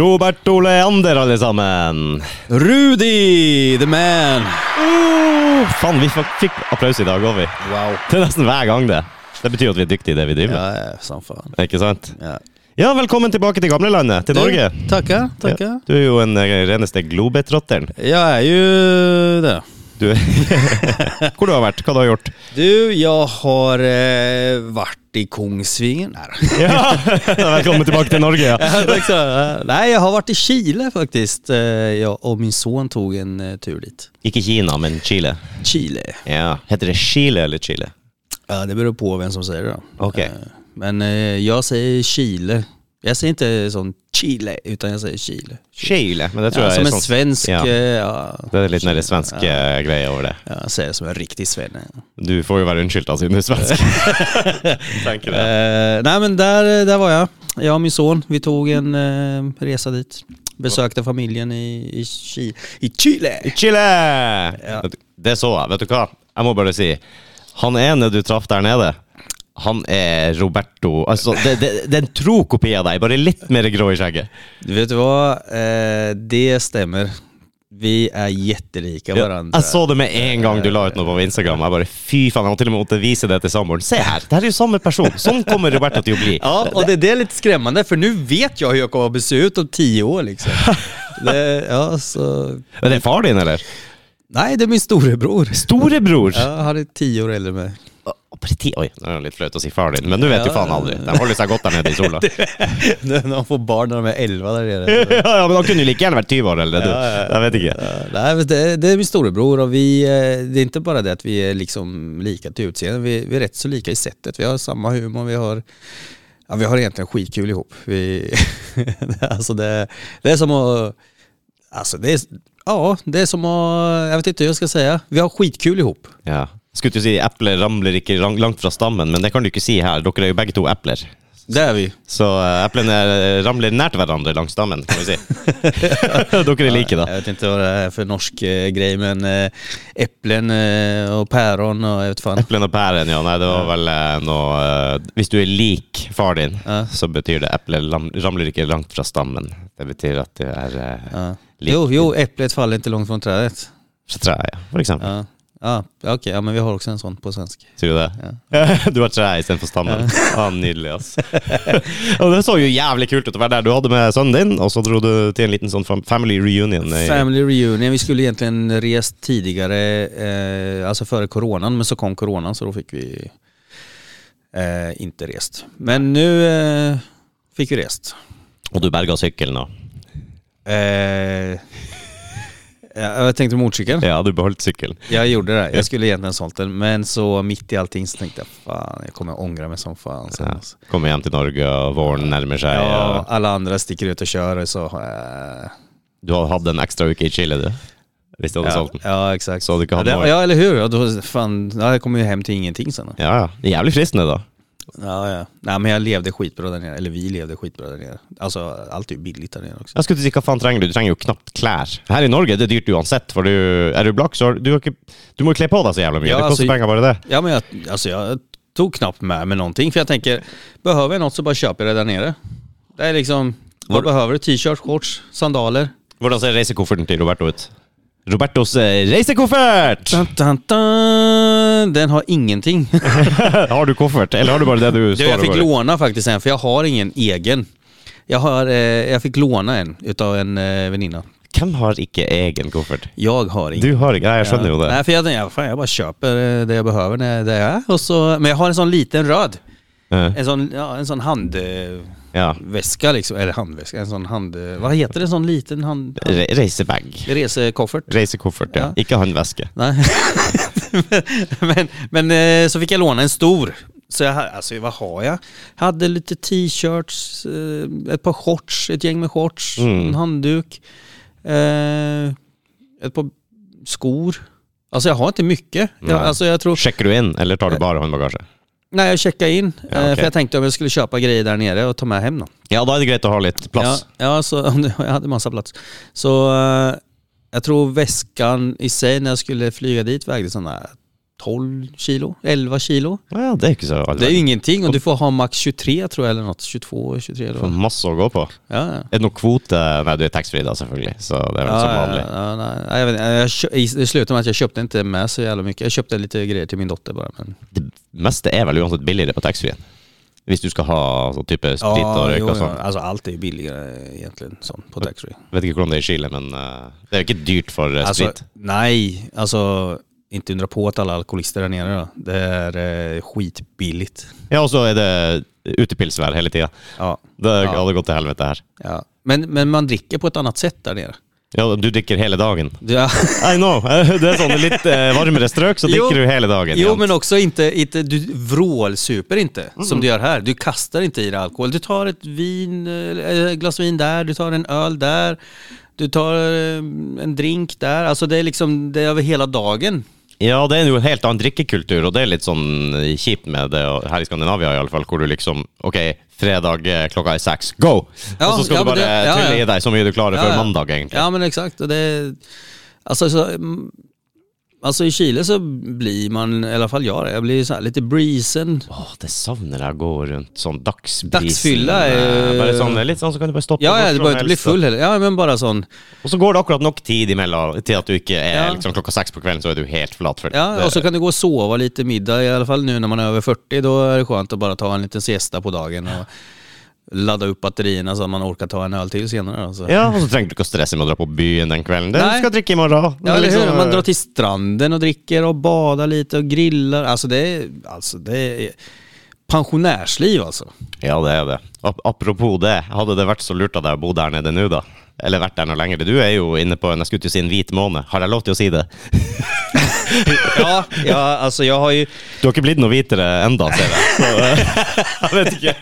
Robert Leander allesammen! Rudy, the man! Oh, fan, vi fick, applaus i dag òg, vi. Wow. Det er nesten hver gang, det. Det betyr at vi er dyktige i det vi driver med. Ja, ja, som fan. Ikke sant? Ja. Ja, velkommen tilbake til gamlelandet, til Norge. Du, tackar, tackar. Ja, du er jo en eh, reneste globetrotteren. Jag är ju det. Du Hvor du har vært? Hva du har gjort? Du, jag har eh, varit i Kongsvinger. Nej, Ja, Velkommen tilbake til Norge, ja. Nej, jag har varit i Chile faktiskt. Eh, Jag och min son tog en eh, tur dit. Ikke Kina, men Chile. Chile. Ja. Heter det Chile eller Chile? Ja, det beror på vem som säger det då. Okej. Eh, Men eh, jag säger Chile. Jag säger inte sån Chile, utan jag säger Chile. Chile, men det tror Ja, jeg som er en sånn svensk... Ja. eh, Ja, Det er litt mer svensk Ja. eh, greie over det. Ja, jag säger det som en riktig svenne. Du får jo være unnskyldt da, siden du er svensk. Tenker det. Eh, nej men där, där var jag. Jag och min son, vi tog en eh, resa dit. Besökte familjen i, i, Chile. I Chile! I Chile! Ja. Det så jeg. Vet du hva? Jeg må bare si. Han ene du traff der nede, han er Roberto Altså, det, det, det er en tro kopi av deg, bare litt mer grå i skjegget. Du vet vad? Eh, det stämmer. Vi är jättelika Ja, varandra. jeg så det med en gang du la ut noe på Instagram. Jeg bare, fy faen, jeg må til og med måtte vise det til samboeren. Se her, det her är ju samma person. Sånn kommer Roberto till att bli. Ja, och det, det är lite skrämmande för nu vet jag hur jag kommer att se ut om tio år liksom. det, ja, så... Men det är far din, eller? Nej, det är min storebror. Storebror? Ja, han är tio år äldre än mig. Ti- Oi, det er litt flaut å si far din, men du vet jo faen aldri. De holder seg godt der nede i sola. När de får barn när de är elva där nere. ja, ja, men han kunne jo like gjerne vært 20 år eller du. Jeg vet ikke. Men det, det är min storebror och vi, eh, det är inte bara det att vi är liksom lika till utseende, vi, vi är rätt så lika i sättet. Vi har samma humor, vi har, ja, vi har egentligen skitkul ihop. Vi, alltså det, det är som att, alltså det är, ja, det är som att, jag vet inte hur jag ska säga, vi har skitkul ihop. Ja. Skulle til å si epler ramler ikke lang- langt fra stammen, men det kan du ikke si her. Dere er jo begge to epler. Det är vi. Så eh, eplene eh, ramler nært hverandre langs stammen, kan vi si. Dere er like, da. Jag vet inte vad det är för norsk eh, grej, men eh, äpplen eh, och päron och jag vet fan. Eplen og pæren, ja. Nei, det var vel noe Hvis du er lik far din, så betyr det epler lam- ramler ikke langt fra stammen. Det betyr at du er lik Jo, jo, äpplet faller inte långt från trädet. fra treet, ja, for eksempel. Ja, okej, ja, men vi har också en sån på svenska. Tror du det? Ja. Du har tre istedenfor stammen. Ja. nydelig, ass. og det så jo jævlig kult ut å være der. Du hadde med sønnen din, og så dro du til en liten fam- family reunion. Family reunion, vi skulle egentligen rest tidigare, eh, alltså före coronan, men så kom coronan så då fick vi eh, inte rest. Men nu eh, fick vi rest. Og du berga sykkelen, da. Eh, jag tänkte motorcykeln. Ja, du beholdt sykkelen. Jag gjorde det, jag skulle egentligen sålt den, men så mitt i allting så tänkte jag fan, jag kommer ångra mig som fan sen. Ja. Kommer hjem til Norge, og våren nærmer seg. Ja, og alla andra sticker ut och kör och så jag Du har hatt en ekstra uke i Chile, du. Hvis du hadde Ja, solgt den. ja exakt. Så du kan ha ja, ja eller hur, ja, då, fan, ja, jag kommer ju hem till ingenting sen. Ja, ja. Det er jævlig fristende, Ja, ja. Nej men jag levde skitbra där nere, eller vi levde skitbra där nere. Alltså allt är ju billigt där nere också. Jeg skulle å si, hva faen trenger du? Du trenger jo knapt klær. Her i Norge det er dyrt uansett, for du, er du blakk, så du, ikke, du må jo kle på deg så jævla mye. Ja, det koster altså- penger bare det. Ja men jag, alltså jag tog knappt med mig någonting för jag tänker, behöver jag något så bara köper jag det där nere. Det är liksom, vad Var- behöver du? T-shirt, shorts, sandaler? Hvordan ser reisekofferten til Roberto ut? Robertos eh, reisekoffert! Dun, dun, dun. Den har ingenting. har du koffert, eller har du bare det du står jag fick låna faktiskt en, för jag har ingen egen. Jag, har, eh, jag fick låna en utav en eh, väninna. Hvem har ikke egen koffert? Jag har ingen. Du har ikke, ja, jeg skjønner jo det. Nej, för jag, tänkte, ja, fan, jag bara köper eh, det jag behöver när det är. Och så, men jag har en sån liten röd. Eh, En sån, ja, en sån handväska Ja. liksom, eller handväska, en sån hand... Vad heter det? En sån liten hand... hand Re reisebag. resekoffert? Reisekoffert, ja. Ja. Ikke håndveske. Nej. men men eh, så fick jag låna en stor. Så jag, alltså vad har jag? Jag hade lite t-shirts, eh, ett par shorts, ett gäng med shorts, Mm. en handduk, eh, ett par skor. Alltså jag har inte mycket. Jag, alltså jag tror... Sjekker du inn, eller tar du bare håndbagasje? Nej, jag checkade in. Ja, okej. För jag tänkte om jag skulle köpa grejer där nere och ta med hem dem. Ja, da er det greit å ha litt plass. Ja, ja så, jag hade massa plats. Så jag tror väskan i sig när jag skulle flyga dit vägde sådana 12 kilo, 11 kilo. Ja, det är inte så Det är ju ingenting och du får ha max 23 tror jag eller något. 22, 23 eller Får masse å gå på. Ja, ja. Er det noen kvote Nei, du är taxfree da, selvfølgelig. Så det är väl som Ja, vanligt. ja, nej, nej, jag vet, jag, det slutade med att jag köpte inte med så jävla mycket. Jag köpte lite grejer till min dotter bara. Men... Det meste er vel uansett billigere på taxfree. Hvis du skal ha sånn type sprit og røyk jo, og ja, sånn. alltså allt är ju billigare egentligen sån på taxfree. Vet ikke hvordan det er i Chile, men eh, det er jo ikke dyrt for eh, Alltså, sprit. nej, alltså inte undra på att alla alkoholister där nere då. Det är eh, skitbilligt. Ja, og så er det utepilsvær hele tida. Ja, Det Ja. hadde gått til helvete her. ja. Men, men man dricker på ett annat sätt där nere. Ja, du drikker hele dagen. Ja. I know! Det er sånn litt eh, varmere strøk, så Jo. drikker du hele dagen. Jo men också inte, inte du vrålsuper inte som du gör här. Du kastar inte i dig alkohol. Du tar ett vin, eh, ett glas vin där, du tar en öl där, du tar eh, en drink där. Alltså det är liksom, det är över hela dagen. Ja, det er jo en helt annen drikkekultur, og det er litt sånn kjipt med det og her i Skandinavia, i alle fall, hvor du liksom Ok, fredag eh, klokka er seks, go! Ja, og så skal ja, du bare det- ja, trylle i deg så mye du klarer før ja. mandag, egentlig. Ja men exakt. Och det, alltså, så, mm, alltså i Chile så blir man, i alla fall jag, jag blir så här lite breezen. Åh, det savner jeg å gå rundt sånn dagsbrisen. Dagsfylla Eh, Bare sånn, det litt sånn, så kan du bare stoppe Ja, ja, du behöver inte bli full heller. Ja men bara sån. Og så går det akkurat nok tid imellom til at du ikke er Ja. liksom klokka seks på kvelden, så er du helt flat. For Ja, det, och så kan du gå och sova lite middag, i alla fall nu när man är över 40, då är det skönt att bara ta en liten siesta på dagen och ladda upp batterierna så att man orkar ta en öl till senare. Alltså. ja, og så trenger du ikke å stresse med å dra på byen den Nei. du skal drikke i morgen. Det Ja, er eller liksom, hur? Man eh, drar till stranden och dricker och badar lite och grillar. Alltså det är, alltså det är pensionärsliv alltså. Ja, det er det. Ap apropos det, hadde det vært så lurt av å bo der nede nå, da? Eller vært der noe lenger? Du er jo inne på en, jeg skulle til å si en hvit måned. Har jeg lov til å si det? Ja, ja alltså jag har ju... Du har ikke blitt noe hvitere enda, ser jeg. Så, jeg vet ikke.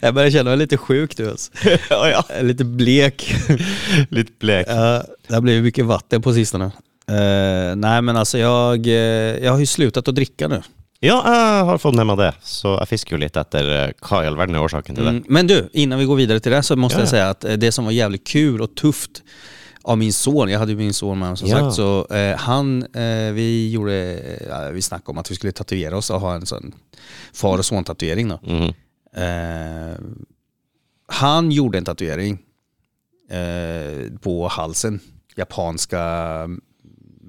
Jag börjar känna mig lite sjuk nu alltså. Ja, ja. Jag är Lite blek. Litt blek. Ja, det har blivit mycket vatten på sistone. Eh, nej men alltså jag, eh, jag har ju slutat att dricka nu. Ja, jeg har fått med meg det, så jeg fisker jo litt etter eh, hva i all verden er årsaken til det. Mm, men du, innan vi går vidare till det så måste Ja, jag ja. säga att eh, det som var jävligt kul och tufft av min son, jag hade ju min son med som Ja. sagt, så eh, han, eh, vi gjorde, eh, vi snackade om att vi skulle tatuera oss och ha en sån far och son tatuering då. Mhm. Eh, han gjorde en tatuering eh, på halsen, japanska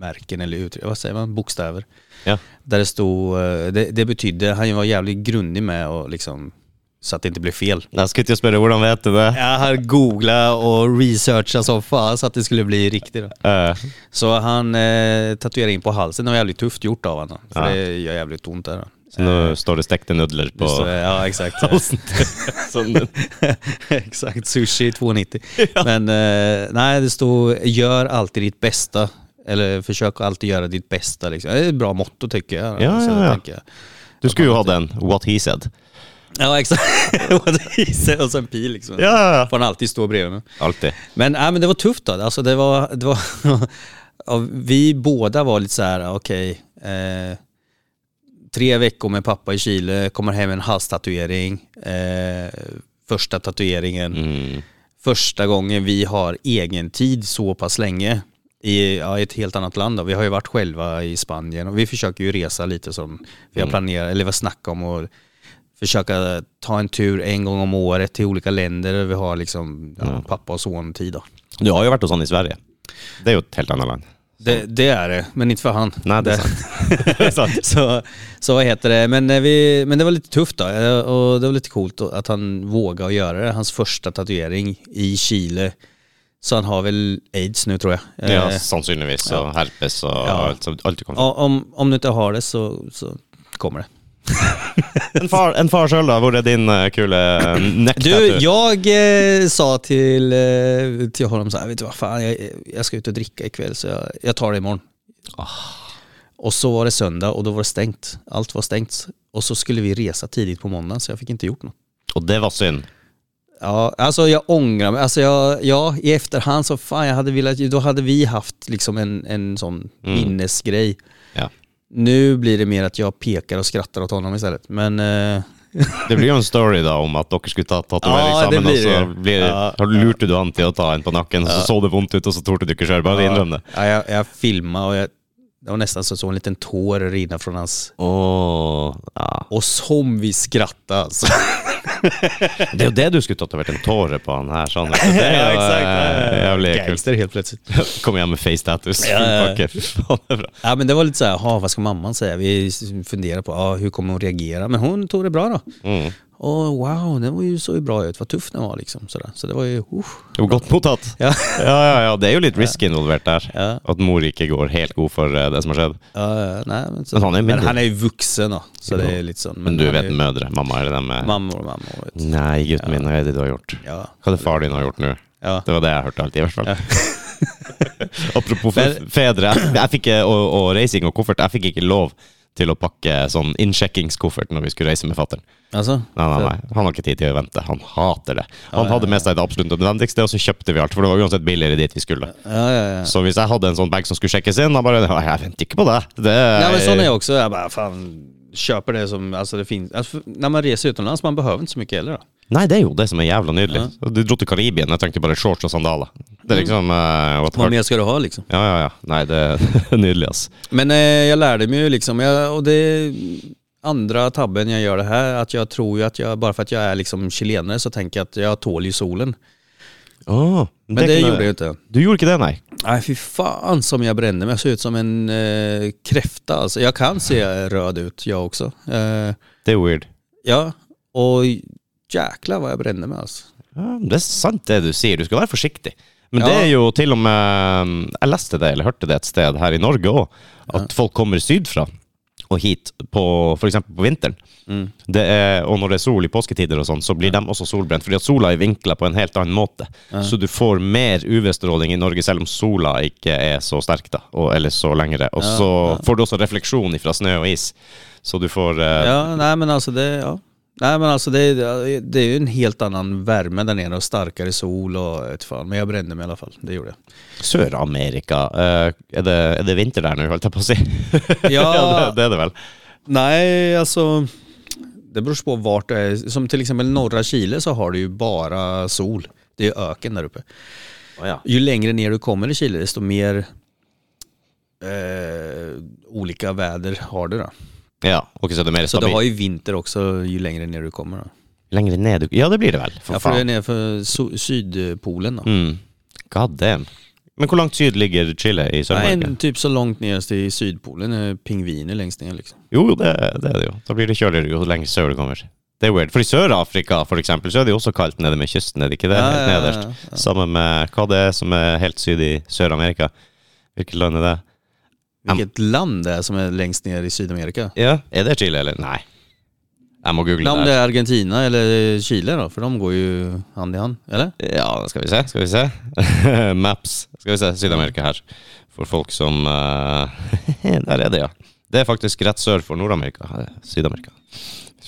märken eller ut, vad säger man, bokstäver. Ja. Där det stod, eh, det, det betydde, han var jävligt grundig med och liksom, så att det inte blev fel. Jeg skulle til å spørre, hvordan vet du det? Jag har googlat och researchat som fan så att det skulle bli riktigt. Eh, Så han eh, tatuerade in på halsen, det var jävligt tufft gjort av honom. För Ja. det gör jävligt ont där. Så nå står det stekte nudler på står- ja exakt. Exakt, sushi 290. Men eh, nej, det står gör alltid ditt bästa. Eller försök alltid göra ditt bästa. Liksom. Det är ett bra motto tycker jag. Ja, Så ja, ja. tänker jag. Du skulle jo ha den, what he said. Ja exakt. och så en pil liksom. Ja, ja, ja. Får han alltid stå bredvid mig. Alltid. Men, nej, men det var tufft då. Alltså, det var, det var vi båda var lite så här, okej. eh, tre veckor med pappa i Chile, kommer hem med en halstatuering. Eh, första tatueringen. Mm. Första gången vi har egen tid så pass länge i ja, ett helt annat land. Då. Vi har ju varit själva i Spanien och vi försöker ju resa lite som vi har planerat, eller vad snackat om och försöka ta en tur en gång om året till olika länder där vi har liksom ja, pappa och son tid då. Du har jo vært hos han i Sverige. Det er jo et helt annet land. Det, det är det, men inte för han. Nej, det är sant. Det är sant. så, så vad heter det, men, eh, vi, men det var lite tufft då eh, och det var lite coolt att han vågade göra det. Hans första tatuering i Chile. Så han har väl aids nu tror jag. Ja, Eh, sannsynligvis. Og herpes og Ja. som- alt du kan få. om, om du inte har det så, så kommer det. En far, en far sjøl, da? Hvor er din uh, kule uh, Du, neck-tattoo? jag eh, sa till, eh, till honom så här, vet du vad fan, jag, jag ska ut och dricka ikväll så jag, jag tar det imorgon. Och så var det söndag och då var det stängt. Allt var stängt. Och så skulle vi resa tidigt på måndagen så jag fick inte gjort något. Og det var synd. Ja, alltså jag ångrar mig. Alltså jag, ja, i efterhand så fan jag hade velat, då hade vi haft liksom en, en sån minnesgrej. Ja. Nu blir det mer att jag pekar och skrattar åt honom istället. Men eh, Det blir jo en story da om at dere skulle ta tatovering Ja, blir og så blir, Ja. har- lurte du han til å ta en på nakken, så så det vondt ut, og så torde du ikke sjøl. Bare innrøm det. Ja, jag, jag filmade och jag Det var nästan så, så en liten tår rinna från hans... Åh, ja. Och som vi skrattade alltså. Det jo det du skulle tatt og vært en tåre på han her. Sånn. Det jo eh, jævlig kult. Gangster helt plötsligt. Kom hjem med face tattoos. Ja, ja, ja. Ja men det var lite så här, "Jaha, vad ska mamman säga? Vi funderar på, ja, hur kommer hon reagera? Men hon tog det bra då. Mm. Och wow, den var ju så bra ut, vad tuff den var liksom. Sådär. Så det var ju, uh. Jo, godt mottatt. ja. Ja, ja, ja. Det er jo litt risk involvert der. Ja. At mor ikke går helt god for eh, det som har skjedd. Ja, ja, nej, men, så, Men han är men han är ju vuxen då, så det är lite sånt. Men du han är vet ju- mødre. Mamma er det dem med Mammor och mammor. Vet. Nei, gutten min, hva er det du har gjort? Ja. Er det far din har gjort nå? Ja. Det var det jeg hørte alltid, i hvert fall. Men- fe- fedre. Jeg, jeg fikk, eh, og, og reising og koffert, jeg fikk ikke lov til å pakke sånn innsjekkingskoffert når vi skulle reise med fatteren. Alltså? Nei, nei, nei. Han har ikke tid til å vente. Han hater det. Han hadde med seg det absolutt nødvendigste, og så kjøpte vi alt. For det var uansett billigere dit vi skulle. Ja, ja, ja. Så hvis jeg hadde en sånn bag som skulle sjekkes inn, da bare «Ja, Jeg venter ikke på det. det Nej men sån är jag också, jag bara fan köper det som, alltså det finns, alltså, när man reser utomlands man behöver inte så mycket heller då. Nei, det er jo det som er jævla nydelig. Du dro til Karibien, jeg trengte bare shorts og sandaler. Det er liksom eh, what the Vad fuck. mer ska du ha liksom? Ja, ja, ja. Nei, det er nydelig, ass. Men eh, jag lärde mig ju liksom, jag, och det är andra tabben jag gör det här, att jag tror ju att jag, bara för att jag är liksom chilenare så tänker jag att jag tål ju solen. Åh, Men det, kunne- gjorde jag ju inte. Du gjorde ikke det, nei? Nej fy fan som jag brände mig, jag ser ut som en eh, kräfta alltså. Jag kan se röd ut jag också. Eh, Det er weird. ja, och jäklar vad jag brände mig alltså. Ja, det er sant det du sier. Du skal være forsiktig. Men Ja. det er jo til og med Jeg leste det, eller hørte det et sted her i Norge òg, at folk kommer sydfra og hit på f.eks. på vinteren. Mm. Er, og når det er sol i påsketider og sånn, så blir de også solbrent. Fordi at sola er vinkla på en helt annen måte. Så du får mer UV-stråling i Norge, selv om sola ikke er så sterk, da. Og, eller så lengre. Og så får du også refleksjon fra snø og is. Så du får eh, Ja, nej men alltså det, ja. Nej men alltså det, det är ju en helt annan värme där nere och starkare sol och ett fan. Men jag brände mig i alla fall, det gjorde jag. Sør-Amerika. eh, er, det, er det vinter der nå, holdt jeg på å si? Ja. det, det er det vel. Nej, alltså det beror på vart det är. Som till exempel norra Chile så har du ju bara sol. Det är öken där uppe. Ju längre ner du kommer i Chile desto mer eh, olika väder har du då. Ja, og så det mer Så du stabilt. har ju vinter också ju längre ner du kommer. Då. Längre ned? Ja, det blir det vel. For Ja, för du är faen. nere för so- sydpolen då. Mm. God damn. Men hvor langt syd ligger Chile i Nej, Sør-Amerika? en, typ så långt ner till sydpolen är pingviner längst ner liksom. Jo, det, det er det jo. Da blir det kjøligere jo lenger sør du kommer. Det er weird. For i Sør-Afrika for eksempel, så er det jo også kaldt nede med kysten, er det ikke det? Ja, ja, ja, ja. Sammen med hva det er som er helt syd i Sør-Amerika. Hvilket land er det? Vilket land det är som är längst ner i Sydamerika? Ja, Er det Chile, eller? Nei. Jeg må google Ja, om det. är Argentina eller Chile då, för de går ju hand i hand, eller? Ja, skal vi se. Skal vi se. Maps. Skal vi se. Syd-Amerika her. For folk som eh, Der er det, ja. Det er faktisk rett sør for Nord-Amerika. eh, Syd-Amerika.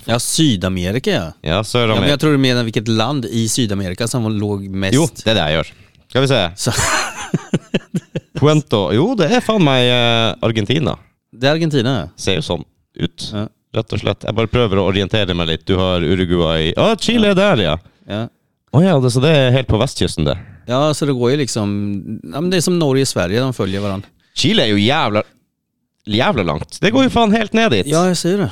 Ja, Sydamerika ja. Ja, ja men jag tror du menar vilket land i Sydamerika som låg mest... Jo, det er det jeg gjør. Skal vi se. Så, Puento Jo, det er faen meg eh, Argentina. det är Argentina ja. Ser jo sånn ut. Ja. Rett og slett. Jeg bare prøver å orientere meg litt. Du har Uruguay Å, Chile er der, ja! ja. Å ja, det, så det er helt på vestkysten, det. Ja, så det går ju liksom... Ja, men det är som Norge och Sverige, de följer varandra. Chile er jo jævla Jævla langt. Det går jo faen helt ned dit. Ja, jag säger det.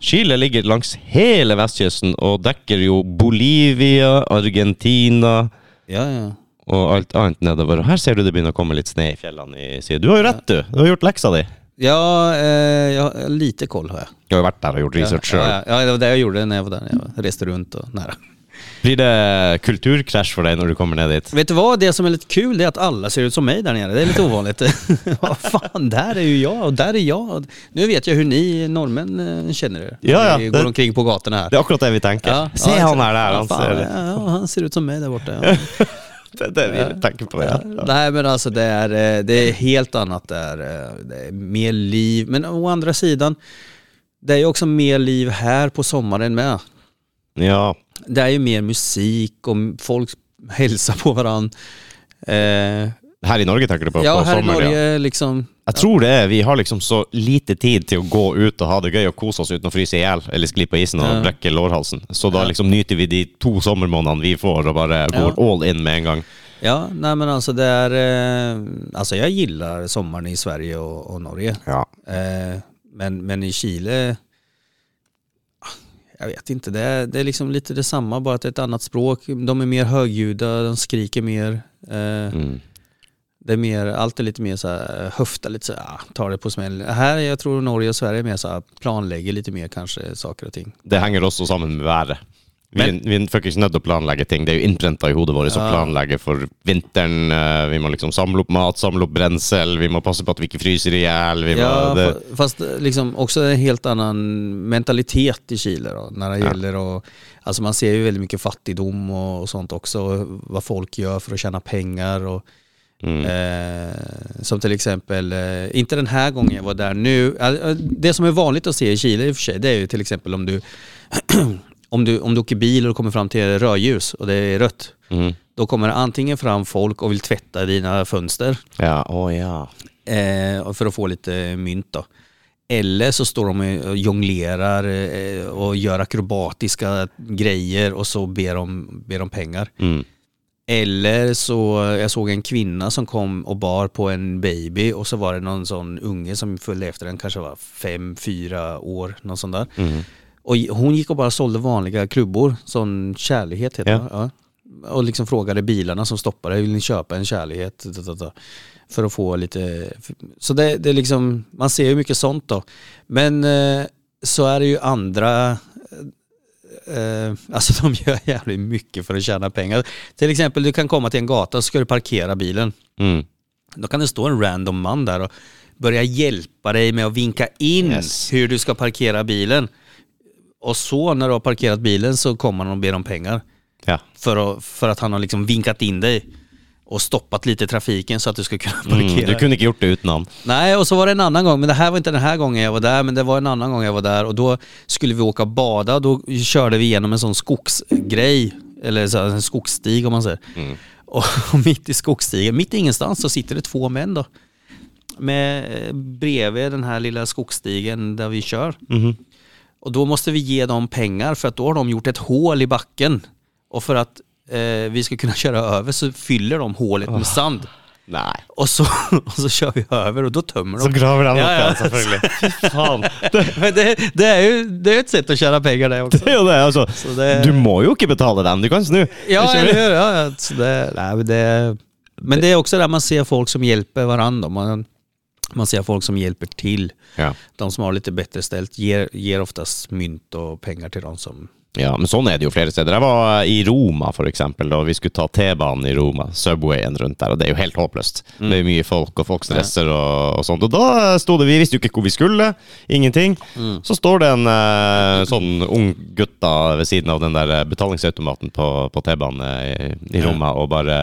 Chile ligger langs hele vestkysten og dekker jo Bolivia, Argentina Ja, ja. Og alt annet nedover. Og her ser du det begynner å komme litt snø i fjellene i syd. Du har jo rett, du. Du har gjort leksa di. Ja, eh, jag har lite koll har jag. Du har jo vært der og gjort research sjøl. Ja, ja, ja, det var det jag gjorde när jag var där. Jag reste runt och nära. Blir det kulturkrasj for deg når du kommer ned dit? Vet du vad? Det som är lite kul det är att alla ser ut som mig där nere. Det är lite ovanligt. Vad fan, där är ju jag och där är jag. Nu vet jag hur ni norrmän eh, känner er. Ja, ja, det- går omkring på gatorna här. Det er akkurat det vi. Se han her der, Ja, han fan, ser det. ja, ja, han ser ut som mig där borta. Ja. Det, det vi tenker på, ja. Nej men alltså det är, eh, det är helt annat där. eh, Det är mer liv. Men å andra sidan, det är ju också mer liv här på sommaren med. Ja. Det är ju mer musik och folk hälsar på varandra. Eh, Her i Norge tenker du på? ja, på här i sommeren, ja. Norge liksom... Jeg tror det er vi har liksom så lite tid til å gå ut og ha det gøy og kose oss uten å fryse i hjel eller skli på isen og Ja. brekke lårhalsen. Så da liksom nyter vi de to sommermånedene vi får og bare går all in med en gang. Ja, nej men alltså det är, eh, alltså jag gillar sommaren i Sverige och, och Norge. Ja. Eh, men, men i Chile, ah, jag vet inte, det är, det är liksom lite detsamma bara att det är ett annat språk. De är mer högljudda, de skriker mer. Eh, Mm. Det är mer, allt är lite mer så här, eh, höfta lite så här, ah, tar det på smäll. Här, jag tror Norge och Sverige är mer så här, planlägger lite mer kanske saker och ting. Det henger også sammen med været. Vi, Men- vi er faktisk nødt til å planlegge ting. Det er jo innprenta i hodet vårt å Ja. planlegge for vinteren. eh, Vi må liksom samle opp mat, samle opp brensel. Vi må passe på at vi ikke fryser i hjel. Vi må, Ja, det, fa- fast eh, liksom också en helt annan mentalitet i Chile då, när det Ja. gäller att, alltså man ser ju väldigt mycket fattigdom och, och sånt också, och vad folk gör för att tjäna pengar och mm. eh, som till exempel, eh, inte den här gången jag var där nu, eh, det som är vanligt att se i Chile i och för sig, det är ju till exempel om du, om du, om du åker bil och kommer fram till rödljus och det är rött, Mm. då kommer det antingen fram folk och vill tvätta dina fönster Ja, å ja. eh, för att få lite mynt då. Eller så står de och jonglerar eh, och gör akrobatiska grejer och så ber de, ber de pengar. Mm. Eller så, jag såg en kvinna som kom och bar på en baby och så var det någon sån unge som följde efter den, kanske var fem, fyra år, någon sån där. Mm. Och hon gick och bara sålde vanliga klubbor, sån kärlighet heter Ja. det. Ja. Och liksom frågade bilarna som stoppade, vill ni köpa en kärlighet? För att få lite, så det, det är liksom, man ser ju mycket sånt då. Men eh, så är det ju andra, eh, alltså de gör jävligt mycket för att tjäna pengar. Till exempel du kan komma till en gata och ska du parkera bilen. Mm. Då kan det stå en random man där och börja hjälpa dig med att vinka in Yes. hur du ska parkera bilen. Och så när du har parkerat bilen så kommer han och ber om pengar. Ja. För att, för att han har liksom vinkat in dig och stoppat lite trafiken så att du ska kunna parkera. Mm. Du kunne ikke gjort det uten han. Nej, och så var det en annan gång, men det här var inte den här gången jag var där, men det var en annan gång jag var där och då skulle vi åka och bada, då körde vi igenom en sån skogsgrej, eller så, en skogsstig om man säger. Mm. Och, och mitt i skogsstigen, mitt i ingenstans, så sitter det två män då. Med, bredvid den här lilla skogsstigen där vi kör. Mhm. Och då måste vi ge dem pengar för att då har de gjort ett hål i backen. Och för att eh, vi ska kunna köra över så fyller de hålet med sand. Nei. Och så, och så kör vi över och då tömmer de. Så graver Ja, opp ja. selvfølgelig. Fy. Det, Men det, det är ju det är ett sätt att tjäna pengar det också. det jo det, altså. Så det, Du må jo ikke betale dem, du kan snu. ja, eller hur? Ja, ja, så det, nej, men, det, men det är också där man ser folk som hjälper varandra. Man, man ser folk som hjälper till. Ja. De som har lite bättre ställt ger, ger oftast mynt och pengar till de som... Ja, men sånn er det jo flere steder. Jeg var i Roma, for eksempel, da vi skulle ta T-banen i Roma, Subwayen rundt der, og det er jo helt håpløst. Det er jo mye folk, og folk stresser og, og sånt. Og da sto det, vi visste jo ikke hvor vi skulle, ingenting. Så står det en eh, sånn ung gutt da ved siden av den der eh, betalingsautomaten på, på T-banen i, i Roma, og bare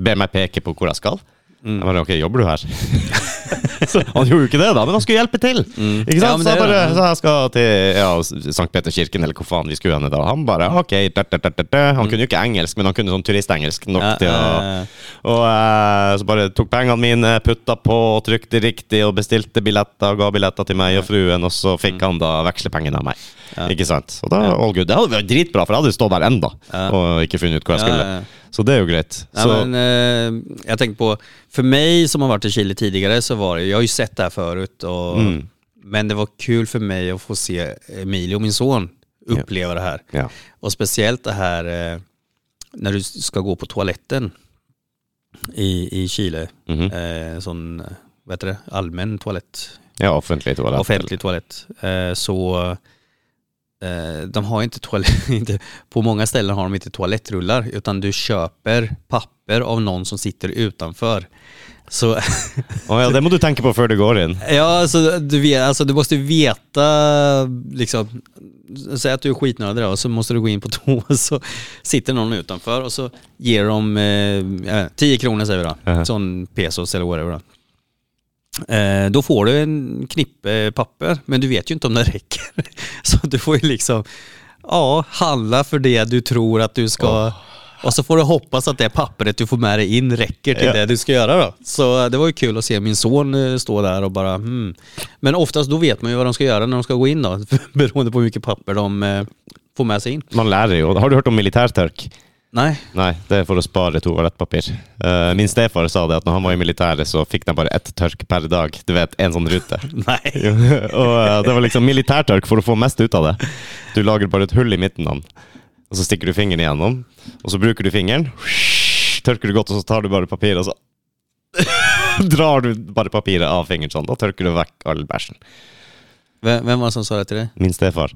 ber meg peke på hvor jeg skal. Jeg bare, ok, jobber du her? han gjorde jo ikke det da, men han skulle hjelpe til. Ikke Ja, sant? men så, er bare, så jeg skal til ja, Sankt Peterskirken, eller hvor faen vi skulle henne da. Han bare, ok, da, da, da. Han kunne jo ikke engelsk, men han kunne sånn turistengelsk nok Ja, til å Og eh, så bare tok pengene mine, putta på, trykte riktig og bestilte billetter, ga billetter til meg og fruen, og så fikk han da vekslepengene av meg. Ikke sant? Og da, all good. Det hadde vært dritbra, for jeg hadde stått der enda Ja. og ikke funnet ut hvor jeg Ja, skulle. ja, ja. Så det är ju grejt. Ja, men, eh, jag tänkte på, för mig som har varit i Chile tidigare så var det, jag har ju sett det här förut, och, Mm. men det var kul för mig att få se Emilio, min son, uppleva det här. ja. Och speciellt det här eh, när du ska gå på toaletten i, i Chile, Mhm. eh, sån, vad heter det, allmän toalett, ja, offentlig toalett. offentlig toalett, eh, så de har inte toalett, på många ställen har de inte toalettrullar utan du köper papper av någon som sitter utanför. Så Å ja, det må du tenke på før du går inn. ja, alltså, du, vet, alltså, du måste veta, liksom, säg att du är skitnödig och så måste du gå in på toa och så sitter någon utanför och så ger de eh, ja, 10 kronor säger vi då, Mhm. sån pesos eller whatever. Då. Eh, då får du en knippe papper, men du vet ju inte om det räcker. Så du får ju liksom, ja, handla för det du tror att du ska Och så får du hoppas att det pappret du får med dig in räcker till Ja. det du ska göra då. Så eh, det var ju kul att se min son eh, stå där och bara hmm. Men oftast då vet man ju vad de ska göra när de ska gå in då. Beroende på hur mycket papper de får med sig in. Man lærer jo. Har du hørt om militærtørk? Nej. Nei, det er for å spare toalettpapir. Eh, min stefar sa det at når han var i militæret, så fikk de bare ett tørk per dag. Du vet, en sånn rute. Nej. Og eh, det var liksom militærtørk for å få mest ut av det. Du lager bare et hull i midten av den, og så stikker du fingeren igjennom. Og så bruker du fingeren, tørker du godt, og så tar du bare papiret, og så drar du bare papiret av fingeren sånn. Da tørker du vekk all bæsjen. Vem, vem var det som sa det till dig? Min stefar.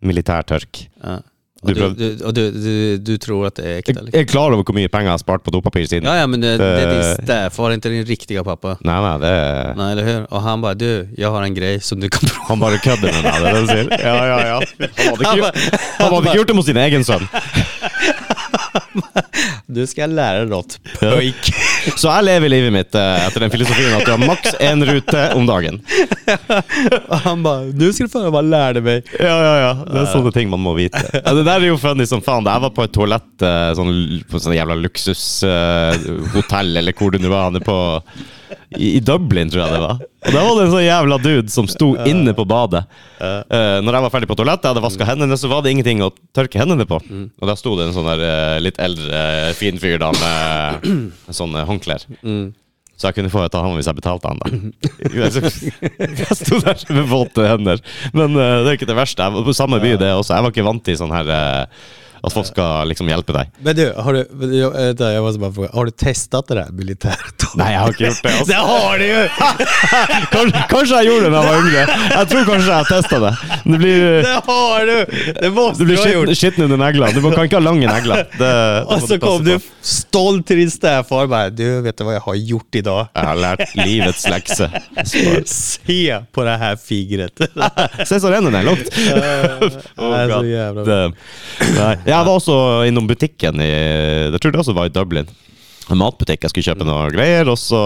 Militærtørk. Ja. Du du, du, och du, du, tror att det är äkta? Liksom? er klar over hvor mye penger jeg har spart på dopapir siden. Ja, ja, men det, det Det- är städfar, inte din riktiga pappa. Nei, nei, det er Nej, eller hur? Och han bara, du, jag har en grej som du kan prova. Han med er det du sier? Ja, ja, ja. Han ikke, Han gjort- bara- han hadde ikke gjort det mot sin egen sønn. Du ska lära dig något, pojk. Så jeg lever livet mitt eh, etter den filosofien at du har maks én rute om dagen. Och han bara, nu ska du få höra vad jag lärde mig. Ja, ja, ja. Det er sånne ting man må vite. Ja, det der er jo funny som faen. Jeg var på et toalett eh, sånn, på et sånt jævla luksushotell, eller hvor det nå var. Han er på i, I Dublin, tror jeg det var. Og da var det en sånn jævla dude som sto inne på badet. Eh, når jeg var ferdig på toalettet, jeg hadde vaska hendene, så var det ingenting å tørke hendene på. Og da sto det en sånn der eh, litt eldre eh, fin fyr da med sånne håndklær. Så jeg kunne få ta han hvis jeg betalte han, da. Jeg sto der med våte hender. Men eh, det er ikke det verste. Jeg var på samme by, det også. Jeg var ikke vant til sånn her eh, at folk skal liksom hjelpe deg. Men du, har du, jag, vänta, jag måste bara fråga, har du testat det där militärt? Nei, jeg har ikke gjort det. Altså. Det har du ju! Kanskje, kanskje jeg gjorde det da jeg var yngre. Jeg tror kanskje jeg har testa det. Blir, Det har du! Det måste det du ha gjort. skitten under neglene. Du kan ikke ha lange negler. Det, Och så kom du stolt till din städfar och bara, du vet du vad jag har gjort idag? Jeg har lært livets lekse. Se på det här fingret. Se så ren den er lukkt. det är så jävla. Det, nei. Jeg var også innom butikken i Jeg tror det også var i Dublin. En matbutikk. Jeg skulle kjøpe noe greier, og så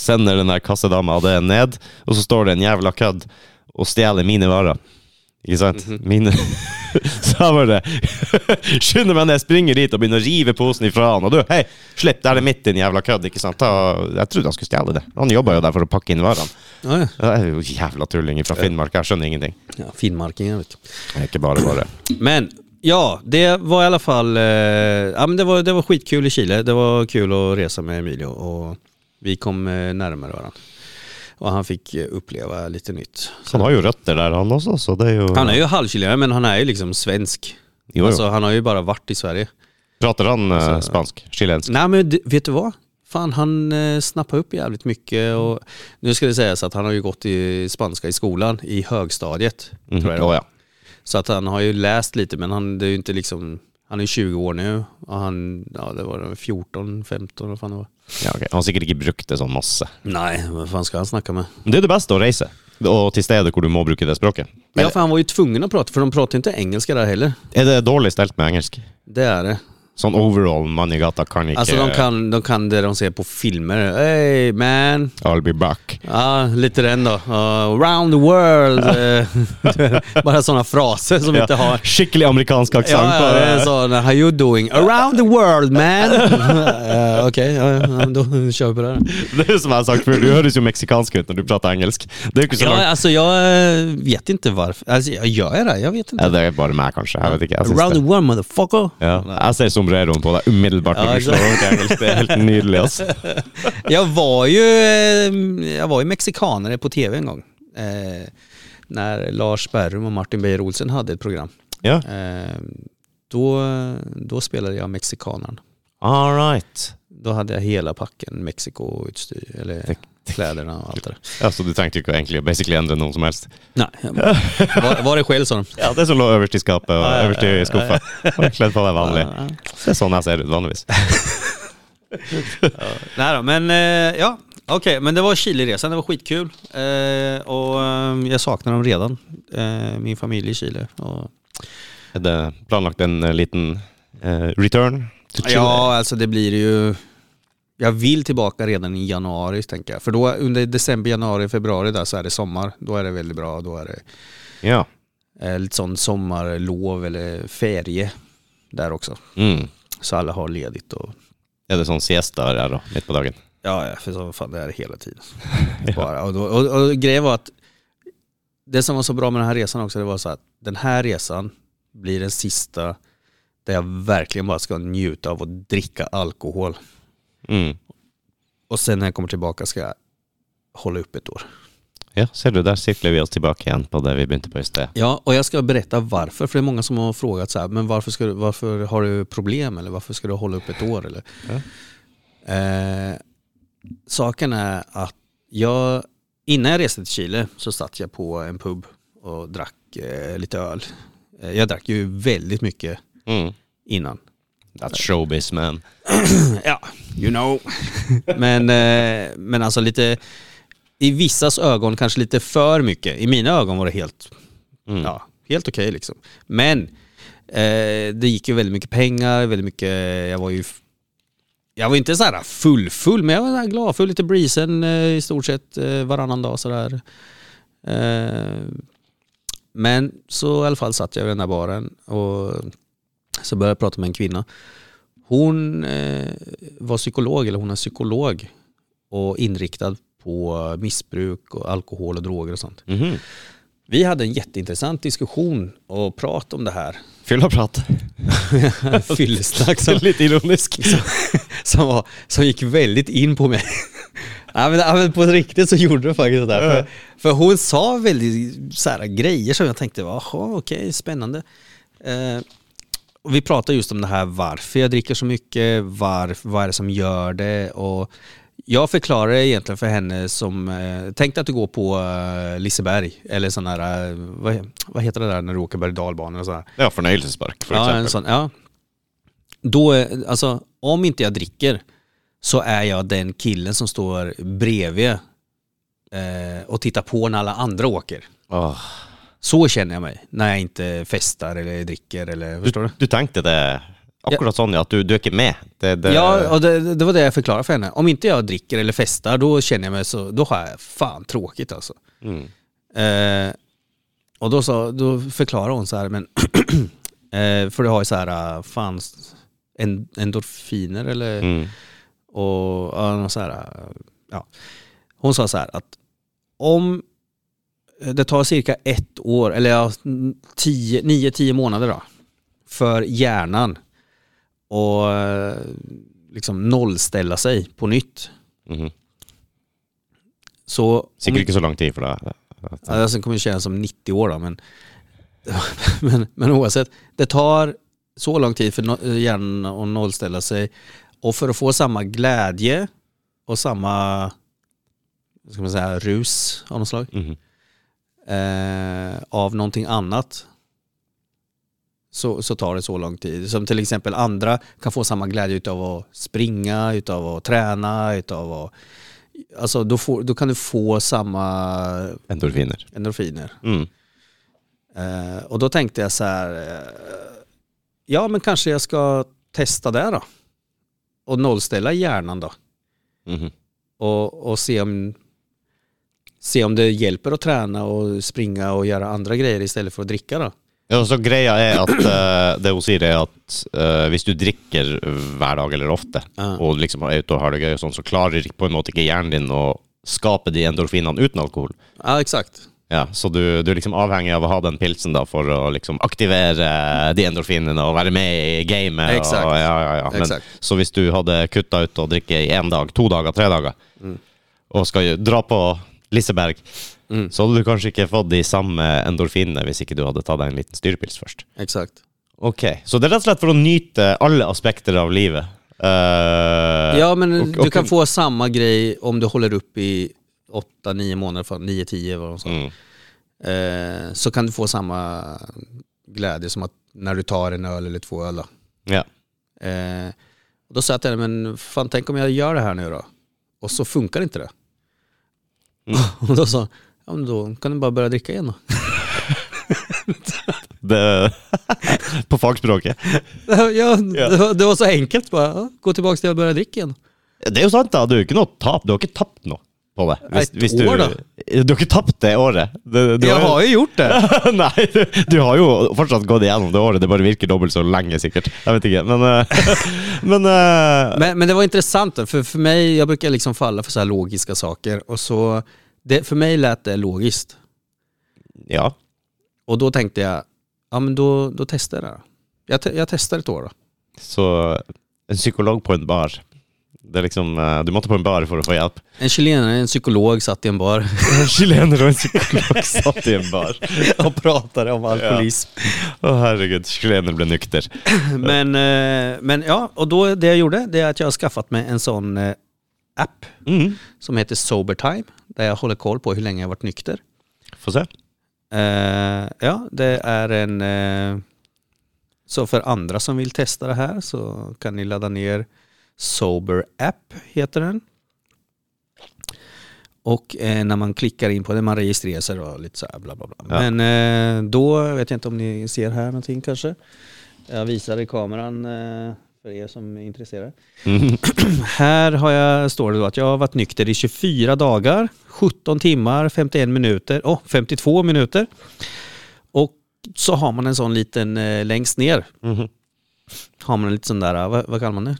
sender den der kassedama det ned, og så står det en jævla kødd og stjeler mine varer. Ikke sant? Mine Så jeg bare skynder meg ned, springer dit og begynner å rive posen ifra han. Og du, hei, slipp, der er mitt, din jævla kødd. Ikke sant? Da, jeg trodde han skulle stjele det. Han jobba jo der for å pakke inn varene. Ja, ja. Det er jo jævla tullinger fra Finnmark. Jeg skjønner ingenting. ja, finmarkingen vet du. Det er ikke bare bare. Men ja, det var i alla fall, eh, ja, men det, var, det var skitkul i Chile. Det var kul att resa med Emilio och vi kom eh, närmare varandra. Och han fick eh, uppleva lite nytt. Han har jo røtter der, han også, så det er jo Han är ju halvchilenare men han är ju liksom svensk. Jo, jo. Alltså, han har ju bara varit i Sverige. Prater han eh, spansk? Chilensk? Nej men d- vet du vad? Fan han eh, snappar upp jävligt mycket och nu ska det sägas att han har ju gått i spanska i skolan i högstadiet. Mhm. Tror jag det ja. Så att han har ju läst lite men han, det är ju inte liksom, han är 20 år nu och han, ja det var 14, 15 vad fan det var. ja ok. Han har sikkert ikke brukt det sånn masse. Nej, vad fan ska han snacka med? Det er det beste å reise, og til steder hvor du må bruke det språket. Ja för han var ju tvungen att prata för de pratar inte engelska där heller. Er det dårlig stelt med engelsk? Det är det. Sånn overall, mann i gata kan ikke Alltså de kan, de kan det de ser på filmer. Hey man, I'll be back. Ja, lite den då. Uh, around the world. eh, Bara sådana fraser som vi inte har. Skikkelig amerikansk aksent. Ja, ja, det är så, how you doing? Around the world man! uh, Okej, ja, ja, då kör vi på det här. Det jo som jeg har sagt før, du høres jo meksikansk ut når du prater engelsk. Det jo ikke så Ja, langt. alltså jag eh, vet inte varför. Alltså, jag gör det, jag vet inte. Ja, det er bare meg, kanskje. Jeg vet. Jeg, Around the world motherfucker. Ja. ser sombreroen på deg umiddelbart når du slår. Det er helt nydelig. Altså. Jag var ju eh, jag var ju mexikanare på tv en gång. Eh, när Lars Berrum och Martin Beijer Olsen hade ett program. Ja. Eh, då, då spelade jag mexikanaren. All right. Då hade jag hela packen Mexiko-utstyr, eller kläderna och allt det där. Ja, så du trengte ikke å egentlig basically endre noe som helst? Nej, jag var, var det själv sa de. Ja, det som lå øverst i skapet ja, øverst i skuffa. Har Kledd på deg vanlig. Ja, ja. Det er sånn jeg ser ut vanligvis. Nej då, men eh, ja, okej, men det var Chile-resan, det var skitkul. Eh, och eh, jag saknar dem redan, eh, min familj i Chile. Och, Er det planlagt en eh, liten eh, return ja, alltså det blir ju... Jag vill tillbaka redan i januari tänker jag. För då under december, januari, februari där så är det sommar. Då är det väldigt bra. Då är det Ja. eh, lite sån sommarlov eller ferie där också. Mm. Så alla har ledigt och det sånn siesta der da, midt på dagen? Ja, ja, för så fan det är det hela tiden. Bara. Och, då, och, och grejen var att det som var så bra med den här resan också, det var så att den här resan blir den sista där jag verkligen bara ska njuta av att dricka alkohol. Mm. Och sen när jag kommer tillbaka ska jag hålla upp ett år. Ja, ser du, der sirkler vi oss tilbake igjen på det vi begynte på i sted. Ja, och jag ska berätta varför. För det är många som har frågat så här, men varför, ska du, varför har du problem eller varför ska du hålla upp ett år? Eller? Ja. Eh, saken är att jag, innan jag reste till Chile så satt jag på en pub och drack eh, lite öl. Eh, jag drack ju väldigt mycket Mm. innan. That's showbiz man. Ja, you know. men, eh, men alltså lite, i vissas ögon kanske lite för mycket. I mina ögon var det helt, Mm. ja, helt okej liksom. Men eh, det gick ju väldigt mycket pengar, väldigt mycket, jag var ju jag var inte så här full full men jag var glad full lite breezen eh, i stort sett eh, varannan dag sådär. Eh, men så i alla fall satt jag vid den här baren och så började jag prata med en kvinna. Hon eh, var psykolog, eller hon är psykolog och inriktad på missbruk och alkohol och droger och sånt. Mhm. Vi hade en jätteintressant diskussion och prat om det här. Fylla prat. Fyllesnack som, Litt ironisk. som, var, som gick väldigt in på mig. ja, men, ja, men på riktigt så gjorde det faktiskt det. För, för hon sa väldigt så här, grejer som jag tänkte, jaha okej, spännande. Eh, och vi pratade just om det här varför jag dricker så mycket, var, vad är det som gör det och jag förklarade egentligen för henne som, eh, tänk att du går på eh, Liseberg eller sån här, eh, vad, vad heter det där när du åker berg och dalbanor och sådär. Ja, fornøyelsespark, for Ja, en eksempel. sån, ja. Då, är- alltså, om inte jag dricker så är jag den killen som står bredvid eh, och tittar på när alla andra åker. Åh. Så känner jag mig när jag inte festar eller dricker eller, förstår du? Du tenkte det akkurat ja, at du, du er ikke med. Det, det, Ja, och det, det var det jag förklarade för henne. Om inte jag dricker eller festar då känner jag mig så, då har jag fan tråkigt alltså. Mm. Eh, och då, sa, då förklarade hon så här, men eh, för du har ju så här, fan, en, endorfiner eller Mm. och något så här, ja. Hon sa så här att om det tar cirka ett år, eller ja, tio, nio, tio månader då, för hjärnan och eh, liksom nollställa sig på nytt. Mhm. Så Sikkert ikke så lang tid for deg. Ja, sen kommer det kännas som 90 år då, men, men, men oavsett. Det tar så lång tid för no- hjärnan att nollställa sig och för att få samma glädje och samma ska man säga, rus av något slag Mhm. Eh, av någonting annat så, så tar det så lång tid. Som till exempel andra kan få samma glädje utav att springa, utav att träna, utav att Alltså då, får, då kan du få samma Endorfiner. endorfiner. Mm. Eh, och då tänkte jag så här, eh, ja men kanske jag ska testa det då. Och nollställa hjärnan då. Mhm. Och, och se, om, se om det hjälper att träna och springa och göra andra grejer istället för att dricka då. Ja, så greia er at eh, det hun sier er at eh, hvis du drikker hver dag eller ofte, Ja. og liksom er ute og har det gøy sånn, så klarer på en måte ikke hjernen din å skape de endorfinene uten alkohol. Ja exakt. Ja, så du, du er liksom avhengig av å ha den pilsen da for å liksom aktivere de endorfinene og være med i gamet. Exakt. Og, ja, ja, ja. Men, Exakt. så hvis du hadde kutta ut drikke i én dag, to dager, tre dager, Mm. skal jo dra på Liseberg, Mm. så hadde du kanskje ikke fått de samme endorfinene hvis ikke du hadde tatt deg en liten styrepils først. Exakt. Ok, Så det er rett og slett for å nyte alle aspekter av livet. Eh, Ja men och- du och- kan få samma grej om du håller upp i 8-9 månader, för 9-10 vad de sa. Mm. Eh, så kan du få samma glädje som att när du tar en öl eller två öl. Då. Ja. Och då sa jag till henne, men fan tänk om jag gör det här nu då? Och så funkar inte det. Mm. Och då sa ja, men då kan du bara börja dricka igen då. Det, på fagspråket. ja, det, var, det var så enkelt bara, ja, gå tillbaka till att börja dricka igen. Det er jo sant, da. Du har ikke noe tap. Du har ikke tapt noe på det. Et du, år, da. Du har ikke tapt det året. Du, du jag har ju gjort det. Nei, du, du har jo fortsatt gått igjennom det året. Det bare virker dobbelt så lenge, sikkert. Jeg vet ikke, men eh, Men eh, Men, men det var intressant, för, för mig, jag brukar liksom falla för så här logiska saker. Och så, det, för mig lät det logiskt. Ja. Och då tänkte jag, ja men då, då testar jag det. Jag, te jag testar ett år då. Så en psykolog på en bar. Det är liksom, eh, du måste på en bar för att få hjälp. En chilenare, en psykolog satt i en bar En chilener och en psykolog satt i en bar. och pratade om alkoholism. Åh herregud, chilener blev nykter. Men, eh, men ja, och då det jag gjorde, det är att jag har skaffat mig en sån eh, app Mm. som heter Sober Time, där jag håller koll på hur länge jag varit nykter. Får se. Eh, ja, det är en... eh, så för andra som vill testa det här så kan ni ladda ner Sober App, heter den. Och eh, när man klickar in på den, man registrerar sig då, lite så här bla bla bla. Ja. Men eh, då, vet jag inte om ni ser här någonting kanske. Jag visar i kameran eh, för er som är intresserade. Mm. Här har jag, står det då att jag har varit nykter i 24 dagar, 17 timmar, 51 minuter, oh, 52 minuter. Och så har man en sån liten eh, längst ner, Mhm. har man en liten sån där, eh, vad, vad kallar man det?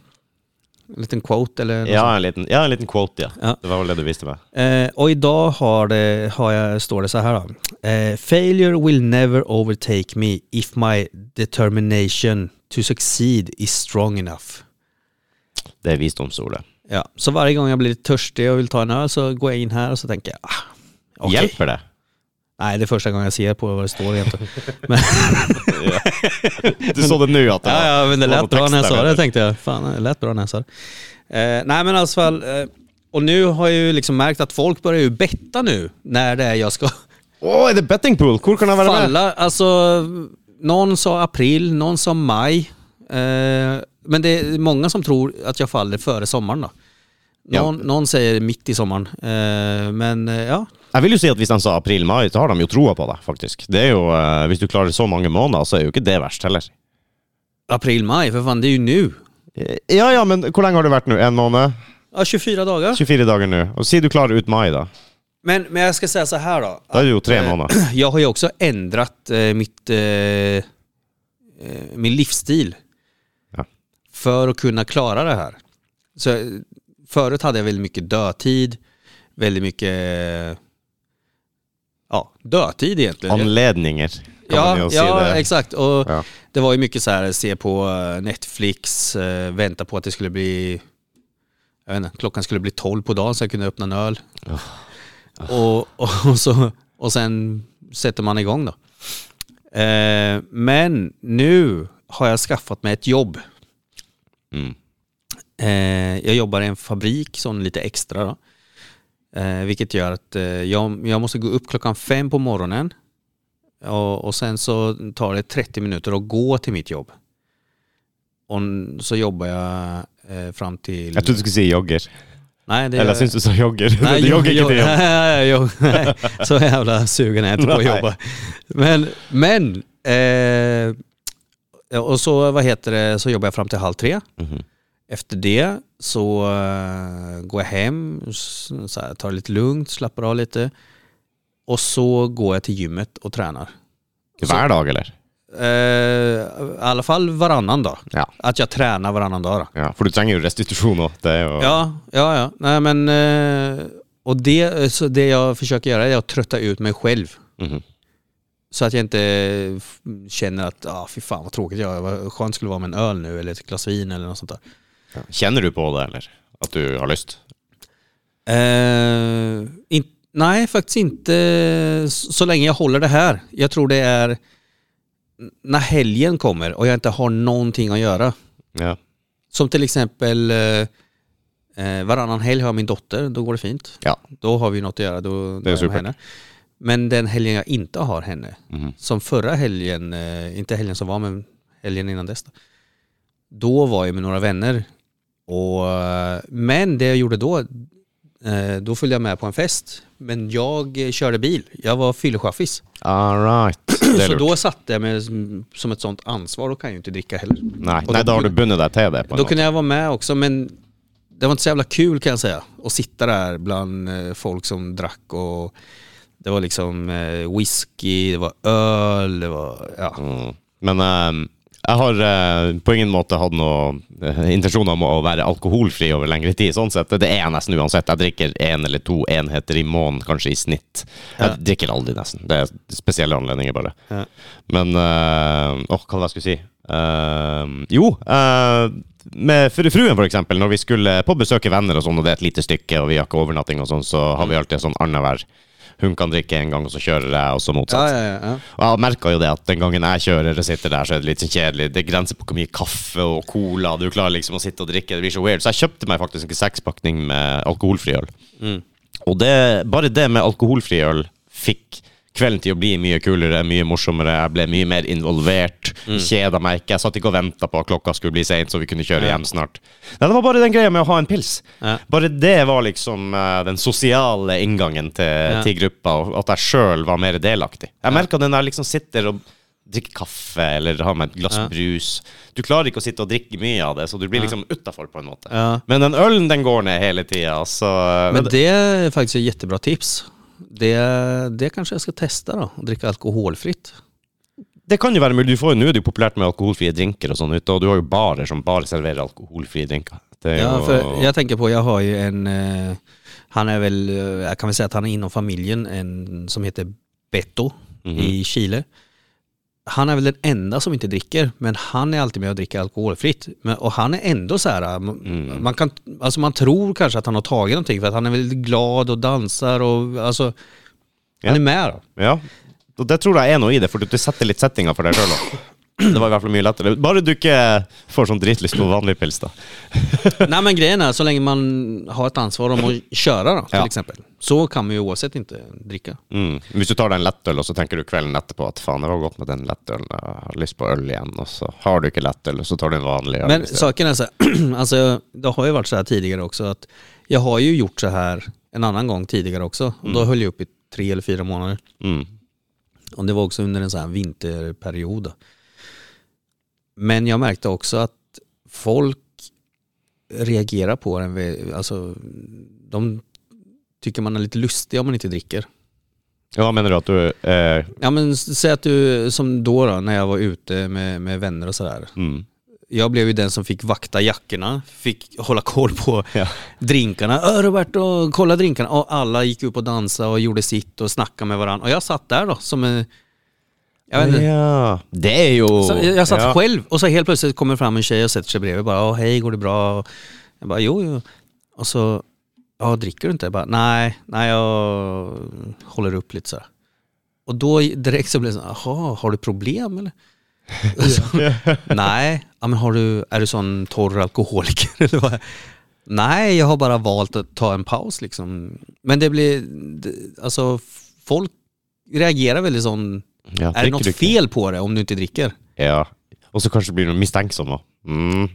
En liten quote eller Ja, en liten, ja, en liten quote ja. Ja. Det var väl det du visste va? Eh, och idag har det, har jag, står det så här då. Eh, Failure will never overtake me if my determination to succeed is strong enough. Det är visdomsordet. Ja, så varje gång jag blir törstig och vill ta en öl så går jag in här och så tänker jag, ah, okej. Hjälper det? Nej, det är första gången jag ser på vad det står egentligen. Men, Du såg det nu att det ja, ja, men det var lät bra när jag sa det tänkte jag. Fan, det lät bra när jag sa det. Eh, nej men i alla fall, eh, och nu har jag ju liksom märkt att folk börjar ju betta nu när det är jag ska Åh, är det betting pool? Jag vara med? falla. Alltså, någon sa april, någon sa maj. Eh, men det är många som tror att jag faller före sommaren då. Någon, någon säger mitt i sommaren. Eh, men eh, ja, Jeg vil jo si at hvis de sa april-mai, så har de jo troa på deg, faktisk. Det er jo, eh, Hvis du klarer så mange måneder, så er jo ikke det verst heller. april, maj, för fan det är ju nu. Eh, Ja ja, men hvor lenge har det vært nå? En måned? Ja, 24 dagar. 24 dager nå. Og Si du klarer ut mai, da. Men, men jag ska säga så här då. Da er det jo tre Eh, måneder. Jag har ju också ändrat eh, mitt, eh, eh, min livsstil Ja. för att kunna klara det här. Så, eh, förut hade jag väldigt mycket dödtid, väldigt mycket eh, ja, dödtid egentligen. Man Ja, ja exakt. Och Ja. det var ju mycket så här, se på eh, Netflix, eh, vänta på att det skulle bli, jag vet inte, klockan skulle bli 12 på dagen så jag kunde öppna en öl. Och, och, och, så, och sen sätter man igång då. Eh, men nu har jag skaffat mig ett jobb. Mm. Eh, jag jobbar i en fabrik, sån lite extra då. Eh, vilket gör att eh, jag, jag måste gå upp klockan fem på morgonen. Och, och sen så tar det 30 minuter att gå till mitt jobb. Och så jobbar jag eh, fram till... Jeg trodde du skulle si jogger. Nej, det Eller syns du sa jogger? Nej, du jogger ikke til jobb. nej, jo, nej, så jävla sugen är jag inte på att jobba. Men, men eh, och så, vad heter det, så jobbar jag fram till halv tre. Mhm. Efter det så eh, går jag hem, så här, tar det lite lugnt, slappar av lite. Och så går jag till gymmet och tränar. Hver dag, eller? Eh, I alla fall varannan dag. Ja. Att jag tränar varannan dag. Då. ja. For du trenger jo restitusjon òg. Det jo Ja, ja, ja. Nej, men, eh, och det, så det jag försöker göra är att trötta ut mig själv. Mhm. Så att jag inte känner att, ah, fy fan vad tråkigt jag är, vad skönt skulle det vara med en öl nu eller ett glas vin eller något sånt där. Ja. Kjenner du på det, eller? At du har lyst? Eh, in, nej, faktiskt inte så länge jag håller det här. Jag tror det är när helgen kommer och jag inte har någonting att göra. Ja. Som till exempel eh, eh, varannan helg har jag min dotter, då går det fint. Ja. Då har vi något att göra, då, då är jag henne. Men den helgen jag inte har henne, Mhm. som förra helgen, eh, inte helgen som var men helgen innan dess. Då, då var jag med några vänner. Och, men det jag gjorde då, eh, då följde jag med på en fest. Men jag körde bil, jag var fyllechaffis. All right. Det er Så då satte jag mig som- ett sånt ansvar, då kan jag ju inte dricka heller. Nei, Och nei, då- har du bundet deg til det. på Då kunde jag vara med också men det var inte så jävla kul kan jag säga. Att sitta där bland eh, folk som drack och det var liksom eh, whisky, det var öl, det var ja. Mm. Men eh, jeg har eh, på ingen måte hatt noe eh, intensjoner om å være alkoholfri over lengre tid. sånn sett. Det er jeg nesten uansett. Jeg drikker én eller to enheter i måneden, kanskje i snitt. Jeg Ja. drikker aldri, nesten. Det er spesielle anledninger, bare. Ja. Men eh, åh, hva var det jeg skulle si? Ehm, jo, eh, med fru- fruen for eksempel, når vi skulle på besøke venner og sånn, og det er et lite stykke, og vi har ikke overnatting og sånn, så har vi alltid sånn annenhver. Hun kan drikke en gang, og så kjører jeg, og så motsatt. ja, ja, ja. Og jeg merka jo det at den gangen jeg kjører og sitter der, så er det litt sånn kjedelig. Det er grenser på hvor mye kaffe og cola du klarer liksom å sitte og drikke. Det blir så weird. Så jeg kjøpte meg faktisk en sekspakning med alkoholfri øl. Mm. Og det, bare det med alkoholfri øl fikk kvelden til å bli mye kulere, mye morsommere. Jeg ble mye mer involvert. Mm. Kjeda meg ikke. Jeg satt ikke og venta på at klokka skulle bli seint, så vi kunne kjøre hjem snart. Nei, det var bare den greia med å ha en pils. Ja. Bare det var liksom eh, den sosiale inngangen til, til gruppa, og at jeg sjøl var mer delaktig. Jeg merka det når jeg liksom sitter og drikker kaffe eller har med et glass Ja. brus. Du klarer ikke å sitte og drikke mye av det, så du blir liksom utafor på en måte. Ja. Men den ølen den går ned hele tida, så Men det är faktiskt ett jättebra tips. Det, det kanske jag ska testa då, att dricka alkoholfritt. Det kan jo være mulig. Du får, Nå er det jo populært med alkoholfrie drinker og sånn ute, og du har jo barer som alkoholfrie drinker. Det er Ja, för jag tänker på, jag har ju en, eh, han är väl, eh, jag kan väl säga att han är inom familjen, en som heter Beto i Chile. Han är väl den enda som inte dricker, men han är alltid med och dricker alkoholfritt. Men, och han är ändå så här, eh, m- man, kan, alltså man tror kanske att han har tagit någonting för att han är väldigt glad och dansar och alltså, Ja. han är med då. Ja, og det tror jeg er noe i det, for du setter litt settinga for deg sjøl òg. Det var i hvert fall mye lettere. Bare du ikke får sånn dritlyst på vanlig pils, da. Nej men grejen är, så länge man har ett ansvar om att köra då, till Ja. exempel, så kan man ju oavsett inte dricka. Mm. Hvis du tar deg en lettøl, og så tenker du kvelden etterpå at faen, det var godt med den lettølen, jeg har lyst på øl igjen, og så har du ikke lettøl, og så tar du en vanlig øl. Men saken är så här, alltså, det har ju varit så här tidigare också att jag har ju gjort så här en annan gång tidigare också och då höll jag upp i tre eller fyra månader. Mm. Och det var också under en sån här vinterperiod. Men jag märkte också att folk reagerar på den, alltså de tycker man är lite lustig om man inte dricker. Ja, mener du at du eh, Ja men säg att du, som då, då när jag var ute med, med vänner och sådär. mm. Jag blev ju den som fick vakta jackorna, fick hålla koll på Ja. drinkarna. Ö Roberto, kolla drinkarna. Och alla gick upp och dansade och gjorde sitt och snackade med varandra. Och jag satt där då som en... Jag vet inte. Ja, det er jo Så jag, satt ja. själv och så helt plötsligt kommer fram en tjej och sätter sig bredvid och bara Åh, hej, går det bra? Jag bara jo, jo. Och så, ja dricker du inte? Jag bara nej, nej jag håller upp lite så här. Och då direkt så blev det så jaha, har du problem eller? nej, ja, men har du, är du sån torr alkoholiker eller vad? Nej, jag har bara valt att ta en paus liksom. Men det blir, alltså folk reagerar väldigt sån, Ja, är det något fel på det om du inte dricker? Ja. Og så kanskje blir du mistenksom òg. Mm.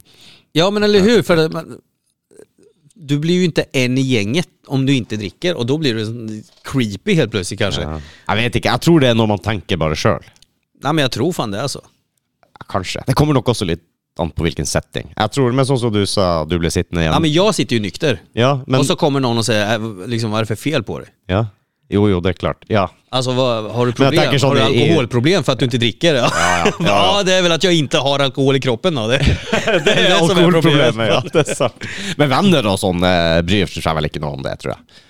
Ja men eller hur, för det, man, du blir ju inte en i gänget om du inte dricker och då blir du creepy helt plötsligt kanske. Ja. Jeg vet ikke. Jeg tror det er noe man tenker bare sjøl. Nej men jag tror fan det alltså. Kanskje. Det kommer nok også litt an på hvilken setting. Jeg tror, Men sånn som du sa, du ble sittende igjen. Ja men jag sitter ju nykter. Ja, men, och så kommer någon och säger, äh, liksom, vad är det för fel på dig? ja. Jo, jo, det er klart. Ja. Alltså vad, har du jag problem? tänker Har du i- alkoholproblem för att du inte dricker? Ja, ja, ja, ja. det är väl att jag inte har alkohol i kroppen då. Det, Det er som är alkoholproblemet, ja. Det er sant. Men venner og sånn eh, bryr vel ikke noe om det, tror jeg.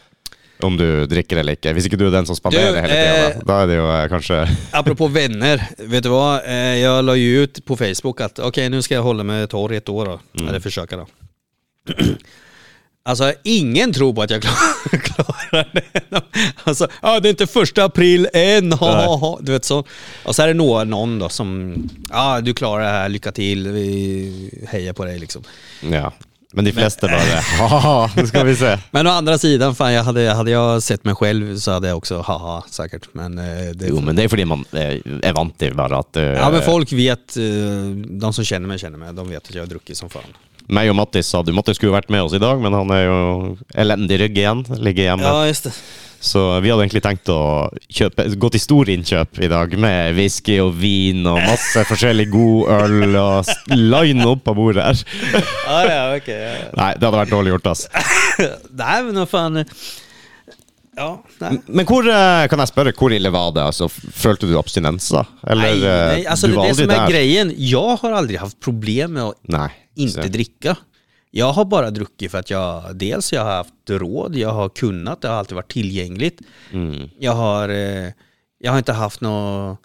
Om du drikker eller ikke. Hvis ikke du er den som spanderer Du, hele tida, eh, da. da er det jo eh, kanskje Apropå vänner, vet du vad? Eh, Jag la ju ut på Facebook att okej nu ska jag hålla mig torr i ett år då. Mm. Eller försöka då. Alltså ingen tror på att jag klar- klarar det. Alltså, ah, det är inte första april än. ha, ha, ha. Du vet så. Och så är det någon, någon då som, ja du klarar det här, lycka till, vi hejar på dig liksom. Ja. Men de fleste bare Haha, nå skal vi se. Men å andra sidan, fan, jag hade, hade jag sett mig själv så hade jag också haha säkert. Men, eh, det, Jo, men det er fordi man eh, er vant til bare at eh, Ja men folk vet, eh, de som känner mig känner mig, de vet att jag har druckit som fan. Meg og Mattis sa du Mattis skulle vært med oss i dag, men han er jo elendig rygg igjen. Ligger hjemme. Ja just det. Så vi hadde egentlig tenkt å kjøpe, gå til storinnkjøp i dag med whisky og vin og masse forskjellig god øl og line opp på bordet her. Ja, ja okej. ja, ja. Nei, det hadde vært dårlig gjort, ass. Nej men vad fan. Ja, nej. Men hvor, eh, kan jeg spørre, hvor ille var det? Altså, følte du abstinenser? Eller nej, eh, nej, alltså du det, var det som är grejen, jag har aldrig haft problem med att Nei. inte så- dricka. Jag har bara druckit för att jag, dels jag har haft råd, jag har kunnat, det har alltid varit tillgängligt. Mm. Jag har, eh, jag har inte haft något,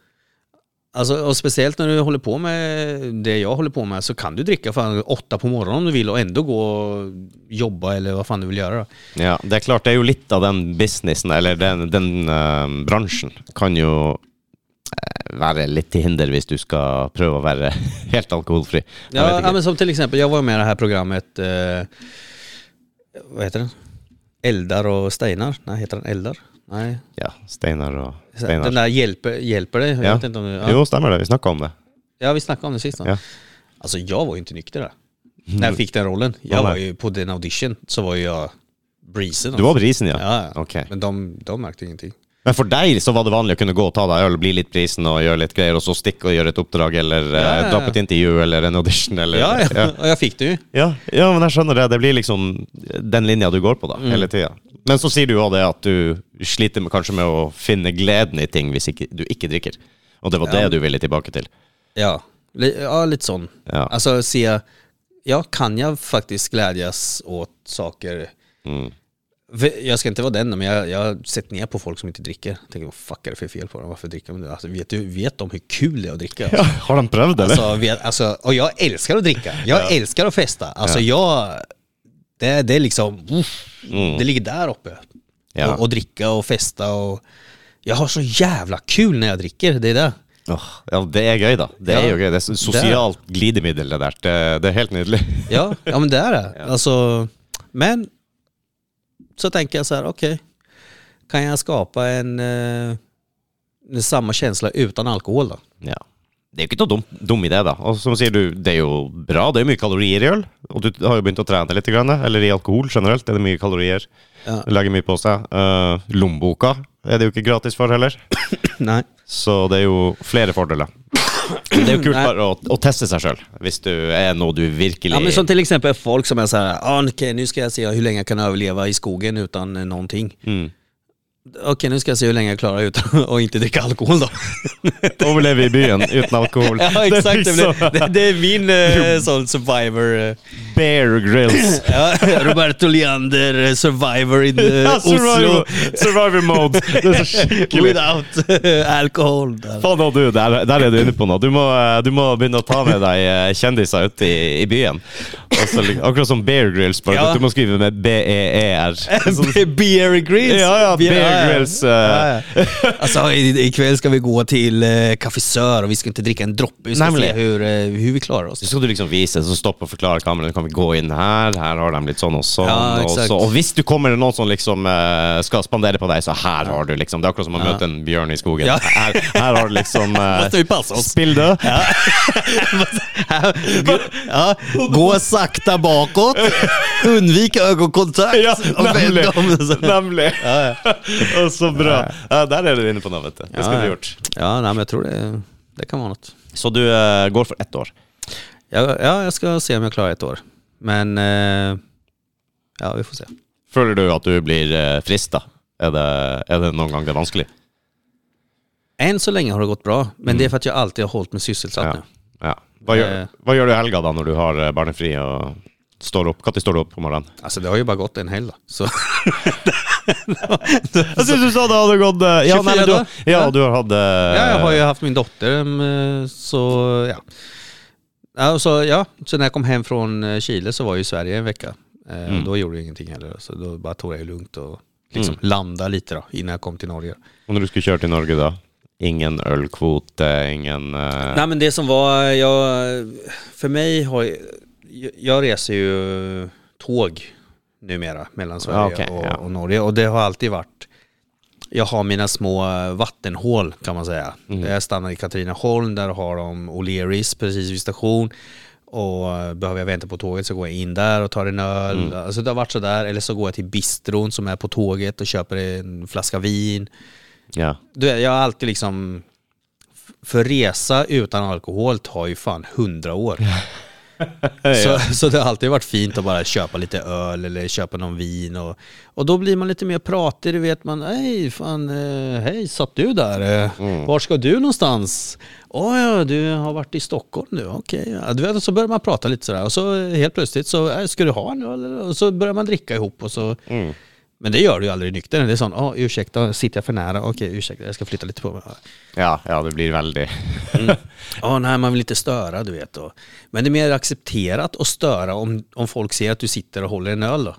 Alltså, och speciellt när du håller på med det jag håller på med så kan du dricka fan åtta på morgonen om du vill och ändå gå och jobba eller vad fan du vill göra. Då. Ja, det är klart, det är ju lite av den businessen, eller den, den eh, branschen, kan ju eh, vara lite till hinder hvis du ska pröva att vara helt alkoholfri. Ja, ja, men som till exempel, jag var med i det här programmet, eh, vad heter den? Eldar och Steinar? Nej, heter den Eldar? Nej. Ja, Steinar och Den Steinar. där hjälper, hjälper dig? Jag Ja. vet inte om du, ja. Jo, stämmer det. Vi snackade om det. ja, vi snackade om det sist. då. Ja. Alltså jag var ju inte nykter där. När jag fick den rollen. Jag Ja, var ju på den audition så var ju jag breezen. Du var brisen, ja? Ja, ja. Okej. Men de, de märkte ingenting. Men för dig så var det vanligt att kunna gå och ta dig öl, bli lite prisen och göra lite grejer och så sticka och göra ett uppdrag eller Ja, ja, eh, dra på ja. ett intervju eller en audition eller... Ja, ja. ja. och jag fick det ju. Ja, ja, men jag skjønner det. Det blir liksom den linja du går på da, Mm. hele tida. Men så sier du jo det at du sliter med, kanskje med å finne gleden i ting hvis ikke, du ikke drikker. Og det var Ja. det du ville tilbake til. Ja, Li- ja lite sån. Ja. Alltså se, ja kan jag faktiskt glädjas åt saker Mm. Jag ska inte vara den, men jag, jag har sett ner på folk som inte dricker. Jag tänker, vad fuck är det för fel på dem? Varför dricker de? Alltså, vet, du, vet de hur kul det är att dricka? Ja, har de prøvd, eller? Alltså, vet, alltså, och jag älskar att dricka. Jag älskar att festa. Alltså jag, det, det är liksom, uff, Mm. det ligger där uppe. Ja. Och, och dricka och festa och jag har så jävla kul när jag dricker, det är det. Åh, ja, det er gøy, da. Det Ja. er jo gøy. Det er sosialt glidemiddel, det der. Det, det er helt nydelig. Ja, ja men det är det. Alltså, men så tänker jag så här, okej, kan jag skapa en eh, samma känsla utan alkohol då? Ja. Det er jo ikke noe dum, dum idé, da. Og som sier du, det er jo bra. Det er mye kalorier i øl. Og du har jo begynt å trene litt, grann, eller i alkohol generelt. Er det mye kalorier. Ja. Legger mye på seg. Uh, lommeboka er det jo ikke gratis for heller. Nej. Så det er jo flere fordeler. Det er jo kult bare å, å teste seg sjøl, hvis du er noe du virkelig Ja, men som till exempel folk som är så här, ah, okej nu ska jag se hur länge jag kan överleva i skogen utan någonting. mm. Okej nu ska jag se hur länge jag klarar utan att inte dricka alkohol då. Overleve i byen uten alkohol. ja exakt, det, blir- det, det är min eh, sån survivor. eh. Bear Grills. Ja, Roberto Leander, eh, survivor in Ja, Oslo. survivor, mode. Det er så skikkelig. Without alcohol. Där. Faen nå, du, der, der er du inne på noe. Du må, eh, du må å ta med deg eh, kjendiser ut i, i lik- akkurat som Bear Grills, Ja. du må skrive med B-E-E-R. Beer Grills. Ja, ja, Bear Eh. Ja, ja. Alltså i- ikväll ska vi gå till eh, Café Sör och vi ska inte dricka en droppe. Vi ska Nemlig. se hur, eh, hur vi klarar oss. Så skal du liksom vise, så stopp og forklare kameraet. Kan vi gå inn her? Her har de litt sånn og sånn. Ja, exakt. så. og hvis du kommer noen som liksom eh, skal spandere på deg, så her har du liksom Det er akkurat som å Ja. møte en bjørn i skogen. Ja. Her, her har du liksom eh, Måste vi passa oss? Spill død. ja, gå sakta bakåt, undvik ögonkontakt. Ja, och. Ja, ja. Så bra. Ja, der er du inne på du. Det skulle du gjort. ja nej, men jag tror det, det kan vara något. Så du eh, går for ett år? Ja, ja, jag ska se om jag klarar ett år. Men eh, ja, vi får se. Føler du at du blir eh, frista? Er det, er det noen gang det er vanskelig? Än så länge har det gått bra, men det är för att jag alltid har hållit mig sysselsatt Ja. nu. ja. Hva, gjør, Eh. hva gjør du helga da, når du har eh, barnefri og står opp? Når står du opp på morgenen? Alltså det har ju bara gått en helg då. Så. Jeg syns du sa det hadde gått eh, Ja, 24 nei, men du, ja, du har hatt eh, Ja, jag har ju haft min dotter, mm, så ja. Ja, och så, ja. så när jag kom hem från eh, Chile så var jag i Sverige en vecka. Mm. och Då gjorde jag ingenting heller, så då bara tog jag det lugnt och liksom landa lite då innan jag kom till Norge. Og når du skulle kjøre til Norge, da? Ingen ølkvote, ingen Nej men det som var, jag, för mig har jag, jag reser ju tåg numera mellan Sverige Ja, okej, och, ja. och Norge och det har alltid varit jag har mina små vattenhål kan man säga. Mm. Jag stannar i Katrineholm, där har de O'Learys precis vid station. Och eh, behöver jag vänta på tåget så går jag in där och tar en öl. Mm. Alltså det har varit sådär. Eller så går jag till bistron som är på tåget och köper en flaska vin. Ja. Du jag har alltid liksom... För resa utan alkohol tar ju fan hundra år. Så, så det har alltid varit fint att bara köpa lite öl eller köpa någon vin. Och, och då blir man lite mer pratig, du vet man, hej fan, eh, hej satt du där? Eh, Var ska du någonstans? Åh ja, du har varit i Stockholm nu, okej. Ja, du vet, och så börjar man prata lite sådär och så helt plötsligt så, eh, ska du ha en öl? Och så börjar man dricka ihop och så Mm. Men det gör du ju aldrig nykter. Det är sån, oh, ursäkta, sitter jag för nära? Okej, ursäkta, jag ska flytta lite på mig. Ja, ja det blir väldigt... Ja, nej, man vill inte störa, du vet. Men det är mer accepterat att störa om, om folk ser att du sitter och håller en öl då.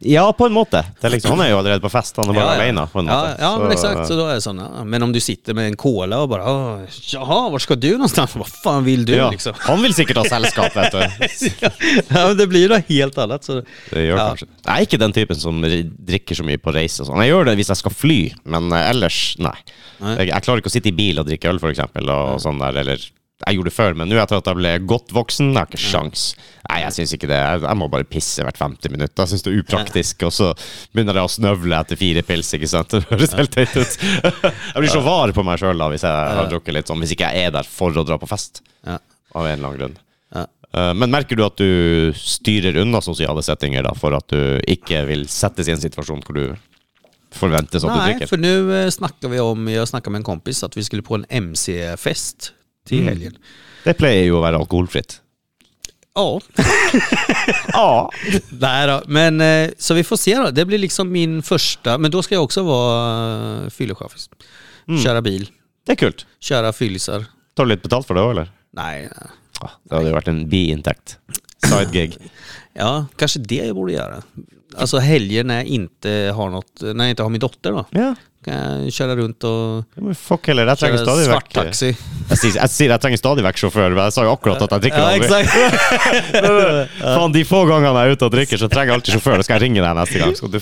Ja, på en måte. Det är liksom, han är ju allerede på fest, han är bara ja, alene på en ja, måte. Ja, Så- men exakt. Så då är det såna. Men om du sitter med en cola och bara, "Åh, jaha, var ska du någonstans? Vad fan vill du ja. liksom? Han vill sikkert ha sällskap, vet du. ja, men det blir något helt annat. Så. Det gjør Ja. kanskje. Jeg er ikke den typen som ri- drikker så mye på Sånn. Jeg gjør det hvis jeg skal fly, men eh, ellers, nei. Nei. Jeg, jeg klarer ikke å sitte i bil og drikke øl, for eksempel. Og sånn der, eller jeg gjorde det før, men nå etter at jeg ble godt voksen, jeg har ikke sjans. Nei, jeg syns ikke det. Jeg, jeg må bare pisse hvert 50 minutter. Jeg syns det er upraktisk. Og så begynner jeg å snøvle etter fire pils, ikke sant. Det høres helt teit ut. Jeg blir så var på meg sjøl hvis jeg har drukket litt sånn, hvis ikke jeg er der for å dra på fest. Av en eller annen grunn. Eh, Men merker du at du styrer unna sosiale settinger da, for at du ikke vil settes i en situasjon hvor du forventes at du Nej, drikker? för nu eh, snackar vi om, jag snackade med en kompis att vi skulle på en MC-fest till Mm. helgen. Det pleier jo å være alkoholfritt. Ja, Ja. Nej då, men eh, så vi får se då. Det blir liksom min första, men då ska jag också vara uh, fyllechaffis. Mm. Köra bil, Det er kult. köra fyllisar. Tar du litt betalt for det òg, eller? Nej, nej. Ah, Det hadde jo vært en biinntekt. Side gig. ja, kanske det jag borde göra. Alltså helger när jag inte har något, när jag inte har min dotter då. Ja. Kan jag köra runt och Ja, men fuck heller, jeg trenger köra stadig vekk svarttaxi. Jeg sier jeg, trenger stadig vekk sjåfør, men jeg sa jo akkurat at jeg drikker Ja, exakt. Faen, de få gangene jeg er ute og drikker, så trenger jeg alltid sjåfør. Da skal jeg ringe deg neste gang. Skal du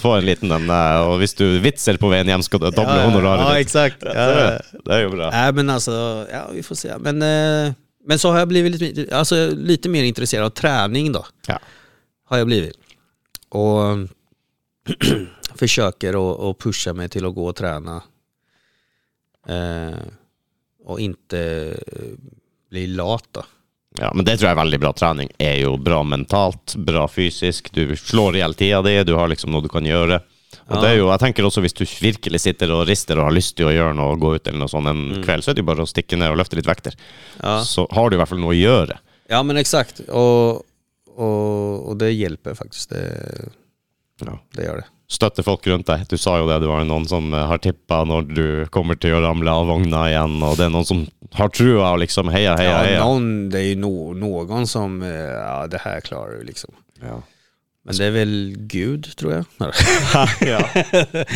få en liten en. eh, Og hvis du vitser på veien hjem, skal du doble honoraret Ja, exakt. Ja. det, det er jo bra. Nej men alltså, ja vi får se. Men, eh, men så har jag blivit lite, alltså, lite mer intresserad av träning då. Ja. Har jag blivit. Och försöker att att pusha mig till att gå och träna. Eh, och inte eh, bli lat då. Ja, men det tror jeg er veldig bra. Trening er jo bra mentalt, bra fysisk. Du slår i tida di, du har liksom noe du kan gjøre. Og Ja. det er jo, jeg tenker også Hvis du virkelig sitter og rister og har lyst til å gjøre noe, gå ut eller noe sånt en kveld, så er det jo bare å stikke ned og løfte litt vekter. Ja, Så har du i hvert fall noe å gjøre. ja men exakt. Och, och, och det hjälper faktiskt. Det, Ja. det gör det. Støtte folk rundt deg. Du sa jo det, du har noen som eh, har tippa når du kommer til å ramle av vogna igjen, og det er noen som har trua og liksom heia, heia, Ja, heia. någon, det är ju no, någon som, eh, ja det här klarar du liksom. Ja. Men det är väl Gud tror jag. ja.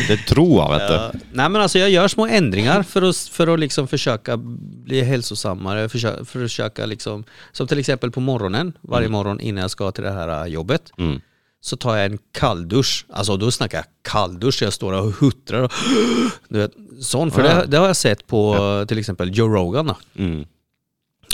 Det er troa, vet du. Ja. Nej men alltså jag gör små ändringar för att, för att liksom försöka bli hälsosammare, försöka, försöka liksom, som till exempel på morgonen, varje morgon innan jag ska till det här äh, jobbet, Mm. Så tar jag en kalldusch. Alltså då snackar jag kalldusch, jag står och huttrar och du vet, sån. För Ja. det, det har jag sett på till exempel Joe Rogan. Mm.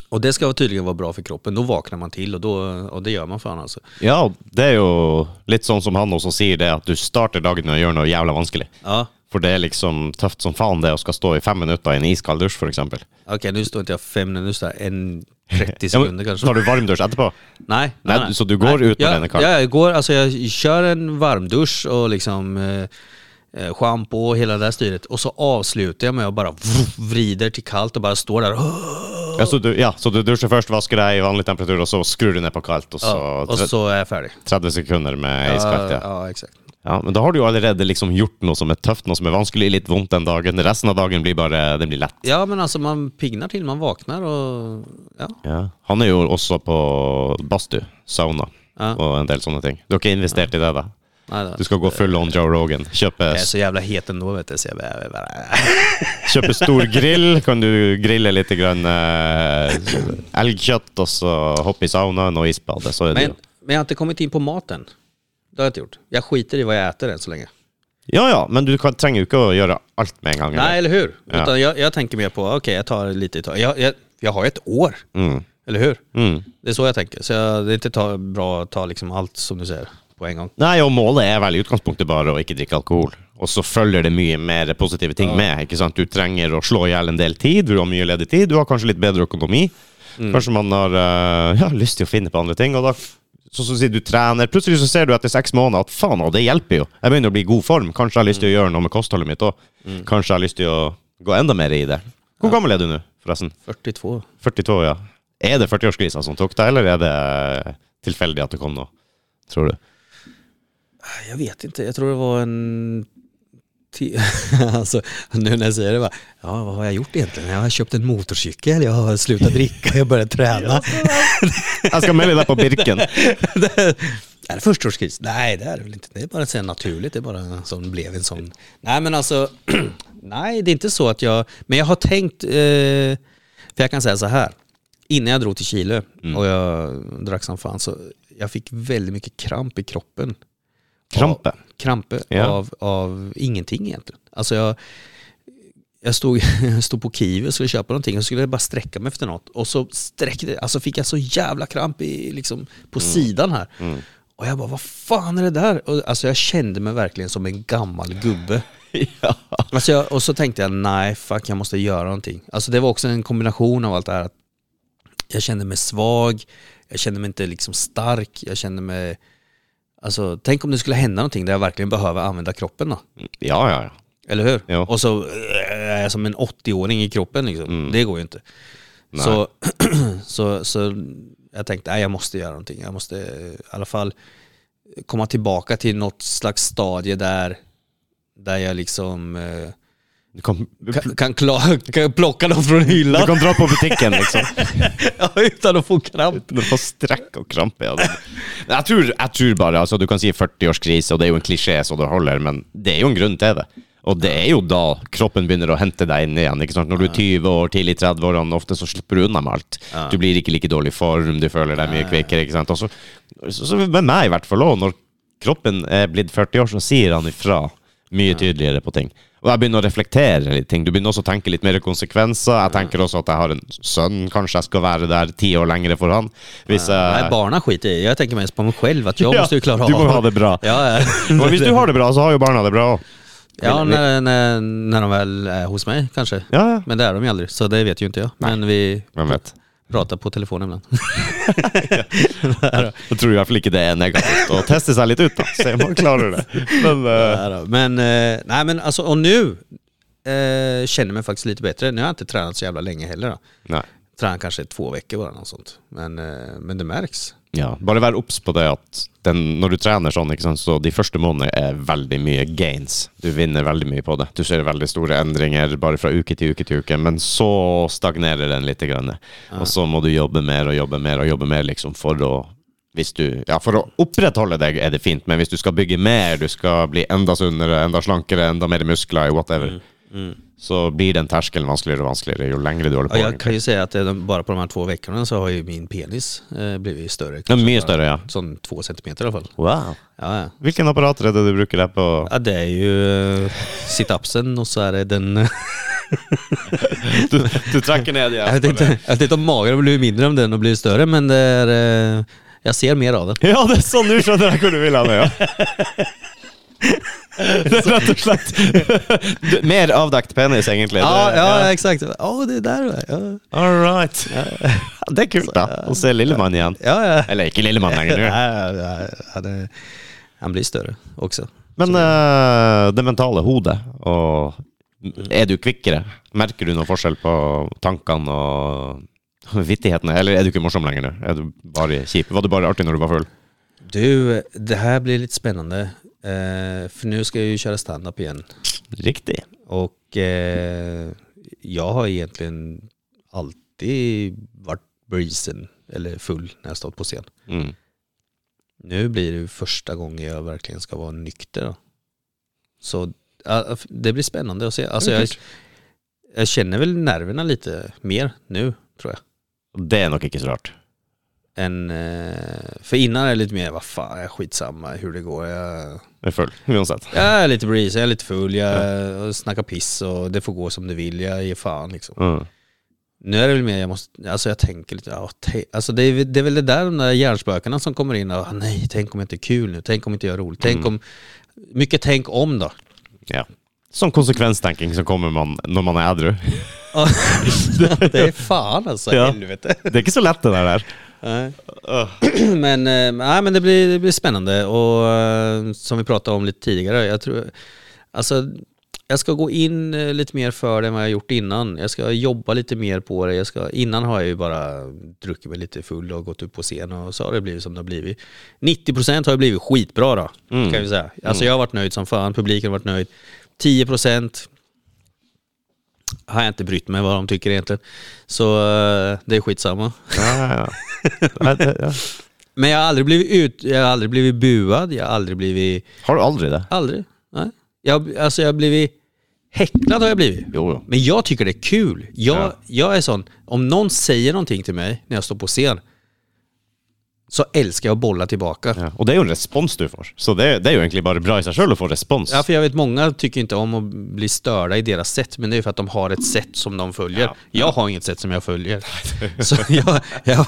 Och det ska tydligen vara bra för kroppen. Då vaknar man till och, då, och det gör man fan alltså. Ja, det er jo litt sånn som han også sier det, at du starter dagen med å gjøre noe jævla vanskelig. Ja, For det er liksom tøft som faen det å skal stå i fem minutter i en iskald dusj, for eksempel. okej nu står inte jag fem minuter, nu står jag en 30 Ja, sekunder kanske. tar du varmdusj etterpå? Nej, Nej, så du går ut när ja, den? Ja, jag går, alltså jag kör en varmdusch och liksom eh, eh, schampo och hela det där styret. Och så avslutar jag med att bara vrider till kallt och bara står där. Ja, så du, ja, så du dusjer først, vasker deg i vanlig temperatur, og så skrur du ned på kaldt, og så Ja, och så är jag färdig. 30 sekunder med iskaldt. Ja, Ja. ja, exakt. Ja, men da har du jo allerede liksom gjort noe som er tøft, noe som er vanskelig, litt vondt den dagen. Resten av dagen blir bare den blir lett. Ja, men alltså man pignar till, man vaknar och ja. Ja. Han er jo også på badstue, sauna ja. og en del sånne ting. Du har ikke investert i det, da? Nej, då. Du skal gå full on Joe Rogan. Kjøpe, Jag är så jävla het ändå vet du. Så jag bara, bara, kjøpe stor grill. Kan du grille litt grann, eh, elgkjøtt, og så hoppe i saunaen og isbade. Så er det men, jo. men jag har inte kommit in på maten. Det har jag inte gjort. Jag skiter i vad jag äter än så länge. Ja ja, men du kan, trenger jo ikke å gjøre alt med en gang. Nej, eller hur? Ja. Utan jag, jag tänker mer på, okej jag tar lite i taget. Jag, jag, jag har ett år, Mm. eller hur? Mm. Det är så jag tänker. Så jag, det är inte ta, bra att ta liksom allt som du säger på en gång. Nei, og målet er vel i utgangspunktet bare å ikke drikke alkohol. Og så følger det mye mer positive ting med. ikke sant? Du trenger å slå i hjel en del tid, du har mye ledig tid, du har kanskje litt bedre økonomi. Mm. Kanskje man har eh, ja, lyst til å finne på andre ting. Og da, sånn som du sier, du trener. Plutselig så ser du etter seks måneder at faen, det hjelper jo. Jeg begynner å bli i god form. Kanskje jeg har lyst til å gjøre noe med kostholdet mitt òg. Mm. Kanskje jeg har lyst til å gå enda mer i det. Hvor gammel er du nå, forresten? 42. 42, ja. Er det 40-årskrisa som tok deg, eller er det tilfeldig at det kom nå, tror du? Jag vet inte, jag tror det var en... alltså, nu när jag säger det bara, ja vad har jag gjort egentligen? Jag har köpt en motorcykel, jag har slutat dricka, jag börjat träna. Jag ska deg på Birken. det är det förstaårskris? Nej det är det väl inte. Det är bara så naturligt, det är bara en sån, blev en sån. Nej men alltså, nej det är inte så att jag, men jag har tänkt, eh, för jag kan säga så här. Innan jag drog till Chile och jag drack som fan så jag fick väldigt mycket kramp i kroppen. Krampe. Av, krampe Ja. av, av ingenting egentligen. Alltså jag, jag stod, jag stod på Kiwi och skulle köpa någonting och skulle bara sträcka mig efter något. Och så sträckte, alltså fick jag så jävla kramp i, liksom, på sidan här. Och jag bara, vad fan är det där? Och, alltså jag kände mig verkligen som en gammal gubbe. Ja. Alltså jag, och så tänkte jag, nej fuck jag måste göra någonting. Alltså det var också en kombination av allt det här. Att jag kände mig svag, jag kände mig inte liksom stark, jag kände mig... Alltså tänk om det skulle hända någonting där jag verkligen behöver använda kroppen då. Ja, ja, ja. Eller hur? Jo. Och så äh, är jag som en 80-åring i kroppen liksom. Det går ju inte. Nej. Så, så, så jag tänkte, nej jag måste göra någonting. Jag måste i alla fall komma tillbaka till något slags stadie där, där jag liksom eh, Du kom, kan, kan, kla- kan plocka dem från du hyllan kom dra på butiken liksom. ja, utan att få kramp. Du får sträck och krampe. Ja. Jeg, tror, jeg tror bare altså, Du kan si 40-årskrise, og det er jo en klisjé så det holder, men det er jo en grunn til det. Og det er jo da kroppen begynner å hente deg inn igjen. ikke sant? Når du er 20 år, tidlig i 30-årene, ofte så slipper du unna med alt. Du blir ikke like dårlig form, du mye kvikkere. ikke sant? Og så, så, så med meg i hvert fall når kroppen er blitt 40 år, så sier han ifra mye tydeligere på ting. Og jeg begynner å reflektere litt ting. Du begynner også å tenke litt mer konsekvenser. Jeg tenker også at jeg har en sønn, kanskje jeg skal være der ti år lengre for han. Hvis Nej, jeg... barnen skiter i Jag tänker mest på mig själv, att jag Ja, måste ju klara du av må ha det bra. Ja, ja. Hvis du har det bra, så har jo barna det bra ja när, när, när de väl är hos mig kanske. Ja, ja. Men det är de ju aldrig, så det vet ju inte jag. Men vi Hvem vet. Pratar på telefonen ibland. Jeg tror i hvert fall ikke det er negativt. Å teste seg litt ut, da. Se om man klarer det. Men eh, Nej då. Men, eh, nej men alltså, och nu eh, känner jag mig faktiskt lite bättre. Nu har jag inte tränat så jävla länge heller. Då. Nei. Tränat kanske två veckor bara, något sånt. Men, eh, men det märks. Ja, bare vær obs på det at den, når du trener sånn, sant, så de første månedene er veldig mye gains. Du vinner veldig mye på det. Du ser veldig store endringer bare fra uke til uke til uke, men så stagnerer den litt. Grann. Og så må du jobbe mer og jobbe mer og jobbe mer liksom for å hvis du, ja, For å opprettholde deg er det fint, men hvis du skal bygge mer, du skal bli enda sunnere, enda slankere, enda mer muskler, whatever, så blir den terskelen vanskeligere og vanskeligere jo lengre du holder Ja, på. jag kan ju säga att bara på de här två veckorna så har ju min penis eh, blivit större. Ja, bara større, ja. Sån två centimeter i alla fall. Wow. Ja, ja. Hvilken apparater er det du bruker deg på? ja det är ju eh, sit-upsen och så är det den... Du, du trekker ned jag, vet inte, jag vet inte om magen blivit mindre om den har blivit större men det är... eh, Jag ser mer av den. Ja, det er sånn du skjønner jeg hvor du vil hen, ja. Det er rett og slett Du- Mer avdekt penis, egentlig. Ja, Det- ja, exakt. Ja, det är där det är. Ja, All right. Det er kult, da. Å se Lillemann igjen. ja. ja. Eller ikke Lillemann lenger nå. Han, är- blir större också. Men eh, det mentale hodet, og er du kvikkere? Merker du noe forskjell på tankene og vittighetene? Eller er du ikke morsom lenger nå? Er du bare kjip? Var du bare artig når du var full? Du, det här blir lite spännande. Eh, för nu ska jag ju köra stand-up igen. Riktig. Och eh, jag har egentligen alltid varit brisen eller full när jag stått på scen. Mm. Nu blir det första gången jag verkligen ska vara nykter. Då. Så ja, det blir spännande att se. Alltså jag, jag känner väl nerverna lite mer nu tror jag. Det er nok ikke så rart. Än, eh, för innan är det lite mer, vad fan, jag är skitsamma hur det går. Jag, er full, uansett. jag är lite breeze, jag är lite full, jag snackar piss och det får gå som det vill, jag ger fan liksom. Mm. Nu är det väl mer, jag måste, alltså jag tänker lite, ja, te, alltså det är, det är väl det där, de där hjärnspökena som kommer in och, nej, tänk om jag inte är kul nu, tänk om inte jag är rolig, tänk om, mycket tänk om då. Ja. Sånn konsekvenstenking som kommer man når man edru. Ja, det är fan alltså, Ja. helvete. Det er ikke så lett, det der. Nej. Men, nej, men det, blir, det blir spännande och eh, som vi pratade om lite tidigare, jag tror, alltså jag ska gå in eh, lite mer för det än vad jag gjort innan. Jag ska jobba lite mer på det. Jag ska, innan har jag ju bara druckit mig lite full och gått upp på scen och så har det blivit som det har blivit. 90% har ju blivit skitbra då, kan vi säga. Alltså jag har varit nöjd som fan, publiken har varit nöjd. 10% har jag inte brytt mig vad de tycker egentligen. Så det är skitsamma. Ja, ja. Ja. Men jag har aldrig blivit ut, jag har aldrig blivit buad, jag har aldrig blivit, Har du aldrig det? aldrig. Nej. Jag, alltså jag har blivit, häcklad har jag blivit. Jo, jo. Men jag tycker det är kul. Jag, Ja. jag är sån, om någon säger någonting till mig när jag står på scen, så älskar jag att bolla tillbaka. Ja. Ja. Och det är ju en respons du får. Så det, det är ju egentligen bara bra i sig själv att få respons. för jag vet många tycker inte om att bli störda i deras sätt, men det är ju för att de har ett sätt som de följer. Ja. Jag har inget sätt som jag följer. så jag, jag,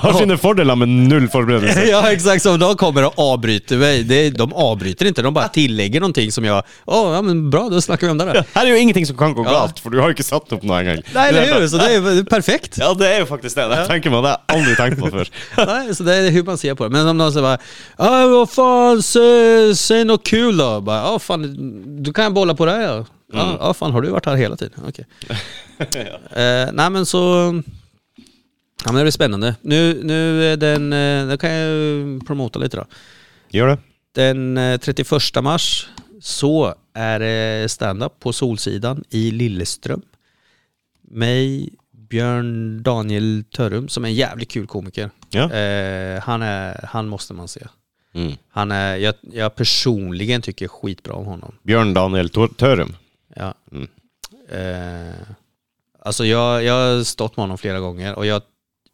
Har sina fördelar med noll förberedelse. ja, exakt. Så de kommer och avbryter mig, det, de avbryter inte, de bara tillägger någonting som jag, åh, ja men bra, då snackar vi om det då. Här är ju ingenting som kan gå Ja. galt, för du har ju inte satt upp någon gång. Nej, eller hur? Så det är är perfekt. Ja, det är ju faktiskt det. Det tänker man, det har jag aldrig tänkt på förr. Nej, så det är hur man ser på det. Men om någon säger bara, ah, vad fan, säg, säg något kul då. Bara, ah, fan, du kan jag bolla på det ja. Ja, ah, fan, har du varit här hela tiden? Okej. eh, nej men så, ja men det är spännande. Nu, nu är den, eh, det kan jag promota lite då. Gör det. Den eh, 31 mars så är det stand-up på Solsidan i Lilleström. Mig, Björn Daniel Törrum som är en jävligt kul komiker. Ja. Eh, han, är, han måste man se. Mm. Han är, jag, jag personligen tycker skitbra om honom. Björn Daniel Törum. Ja. Mm. Eh, alltså jag, jag har stått med honom flera gånger och jag,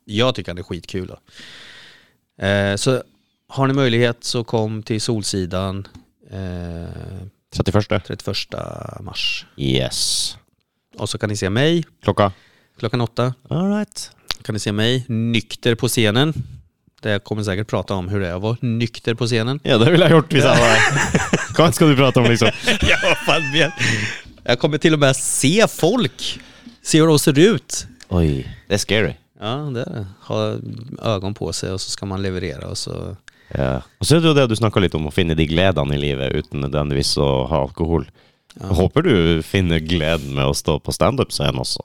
jag tycker han är skitkul. Då. Eh, så har ni möjlighet så kom till Solsidan eh, 31. 31 mars. Yes. Och så kan ni se mig Klocka? klockan åtta. All right. Kan ni se mig nykter på scenen. Där jag kommer säkert prata om hur det är att vara nykter på scenen. Ja, det vill jag gjort vissa Vad ska du prata om liksom? ja, vad fan vet. Jag kommer till och med se folk. Se hur de ser ut. Oj, det är scary. Ja, det är det. Ha ögon på sig och så ska man leverera och så... Ja. Och så är det det du snackar lite om, att finna de glädjen i livet utan nödvändigtvis att ha alkohol. Jag hoppas du finner glädjen med att stå på stand-up scen också.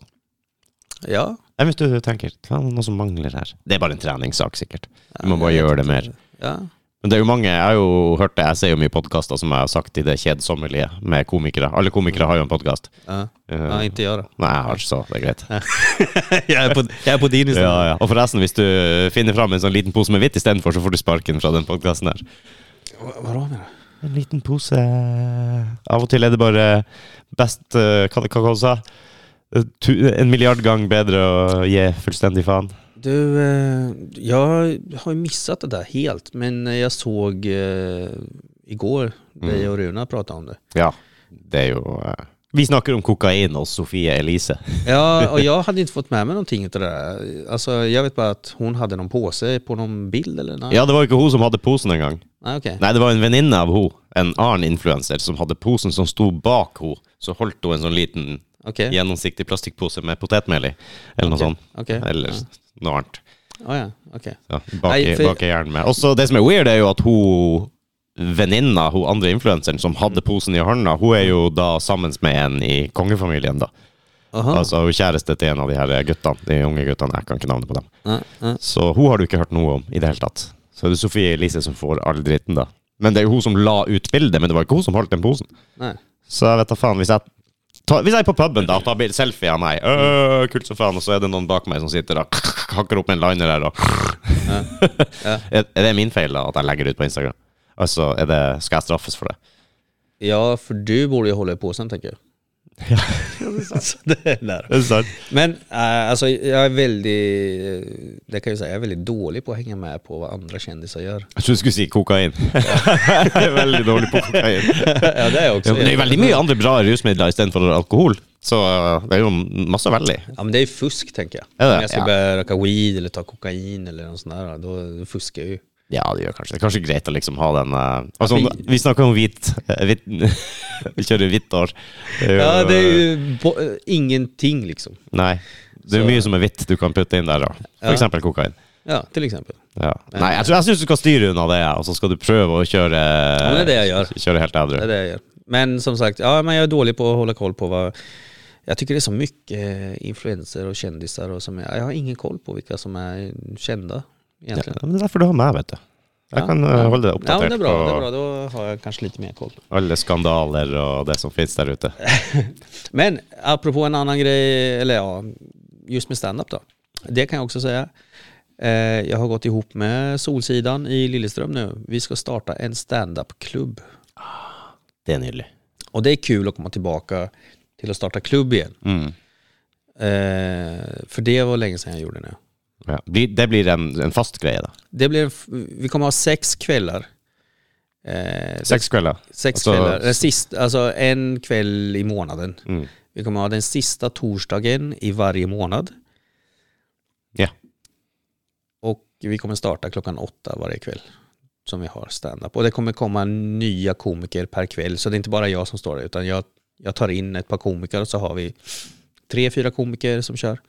Ja. Nej, men du tänker, fan någon som manglar här. Det är bara en träningssak säkert. Du må bara göra det mer. Ja. Men det är ju många, jag har ju hört det, jag ser ju mye podcaster som jag har sagt i det kjedsommelige med komikere. Alle komikere har ju en podcast. Ja. Eh, ja, inte jag då. Nej, jeg har ikke så, det er greit. jag, är på, jag är på din istället. Ja, ja. Og forresten, hvis du finner fram en sånn liten pose med hvitt istedenfor, så får du sparken fra den podkasten her. Vadå menar du? En liten pose Av og til er det bare best eh, Hva, hva hva sa Eh, En milliard gang bedre å gi fullstendig faen. Du, eh, jag har ju missat det där helt, men jag såg eh, igår dig och Runa prata om det. Ja, det er jo eh, Vi snakker om kokain hos Sofie Elise. Ja, och jag hade inte fått med mig någonting av det där. Alltså, jag vet bara att hon hade någon påse på någon bild eller något. Ja, det var ikke hun som hadde posen engang. Nej, okej. Nei, det var en venninne av hun, en annen influenser, som hadde posen som sto bak hun. Så holdt hun en sånn liten Okej. gjennomsiktig plastikkpose med potetmel i, eller noe Okej, sånt. okej. Eller Ja. Noe annet. Ja, ja, okej. Ja, bak, Nei, for- bak i hjernen med. Og så det som er weird, er jo at hun venninna, hun andre influenseren som hadde posen i hånda, hun er jo da sammen med en i kongefamilien, da. Aha. Altså hun kjæreste til en av de her guttene, de unge guttene, jeg kan ikke navnet på dem. Ja, ja. Så hun har du ikke hørt noe om i det hele tatt. Så det er Sofie Elise som får all dritten, da. Men det er jo hun som la ut bildet, men det var ikke hun som holdt den posen. Nej. Så jeg vet da faen, hvis jeg ta, Hvis jeg er på puben da, og tar bilde selfie av meg, øh, kult som faen, og så er det noen bak meg som sitter og hakker opp en liner der og Ja. er det min feil da, at jeg legger det ut på Instagram? Altså, er det, skal jeg straffes for det? Ja, för du borde ju hålla i påsen tänker jag. Ja, det är där. Det er sant. Men äh, alltså jag är väldigt, det kan jag säga, jag är väldigt dålig på att hänga med på vad andra kändisar gör. Jeg trodde du skulle si kokain. jeg er veldig dårlig på kokain. ja, det är jag också. Ja, det er veldig mye andre bra rusmidler istedenfor alkohol. Så uh, det er jo masse veldig. Ja men det är fusk tänker jag. Är? Om jag ska Ja. börja röka weed eller ta kokain eller något sånt där, då, då fuskar jag ju. Ja, det gjør kanskje det. kanskje greit å liksom ha den uh, altså, Ja, om- vi- snakker om hvit, eh, hvit Vi kjører hvitt år. Ja, det är ju bo- äh, ingenting liksom. Nei. Det er Så- mye som er hvitt du kan putte inn der, da. For Ja. eksempel kokain. Ja, till exempel. Ja. Nei, jeg, tror- jeg syns du skal styre unna det, og så skal du prøve å kjøre men det er det jeg gjør. Kjøre helt edru. Det är det jag gör. Men som sagt, ja, men jag är dålig på att hålla koll på vad... Jag tycker det är så mycket influenser och kändisar och som är, jag har ingen koll på vilka som är kända egentligen. Ja, men det är därför du har med, vet du. Jag kan eh, hålla dig Ja, uppdaterad men det är bra, det är bra. Då har jag kanske lite mer koll. alla skandaler och det som finns där ute. Men apropå en annan grej, eller ja, just med stand-up då. Det kan jag också säga. Eh, Jag har gått ihop med Solsidan i Lilleström nu. Vi ska starta en stand-up-klubb. Det är nylig. Och det är kul att komma tillbaka till att starta klubb igen. Mm. Eh, för det var länge sedan jag gjorde det. Ja. Det blir en, en fast grej då? det blir en, vi kommer ha sex kvällar. Eh, Sex kvällar? sex alltså- kvällar. Den sista, alltså en kväll i månaden. Mm. Vi kommer ha den sista torsdagen i varje månad. Ja. Och vi kommer starta klockan åtta varje kväll som vi har stand-up. Och det kommer komma nya komiker per kväll. Så det är inte bara jag som står där utan jag, jag tar in ett par komiker och så har vi tre, fyra komiker som kör.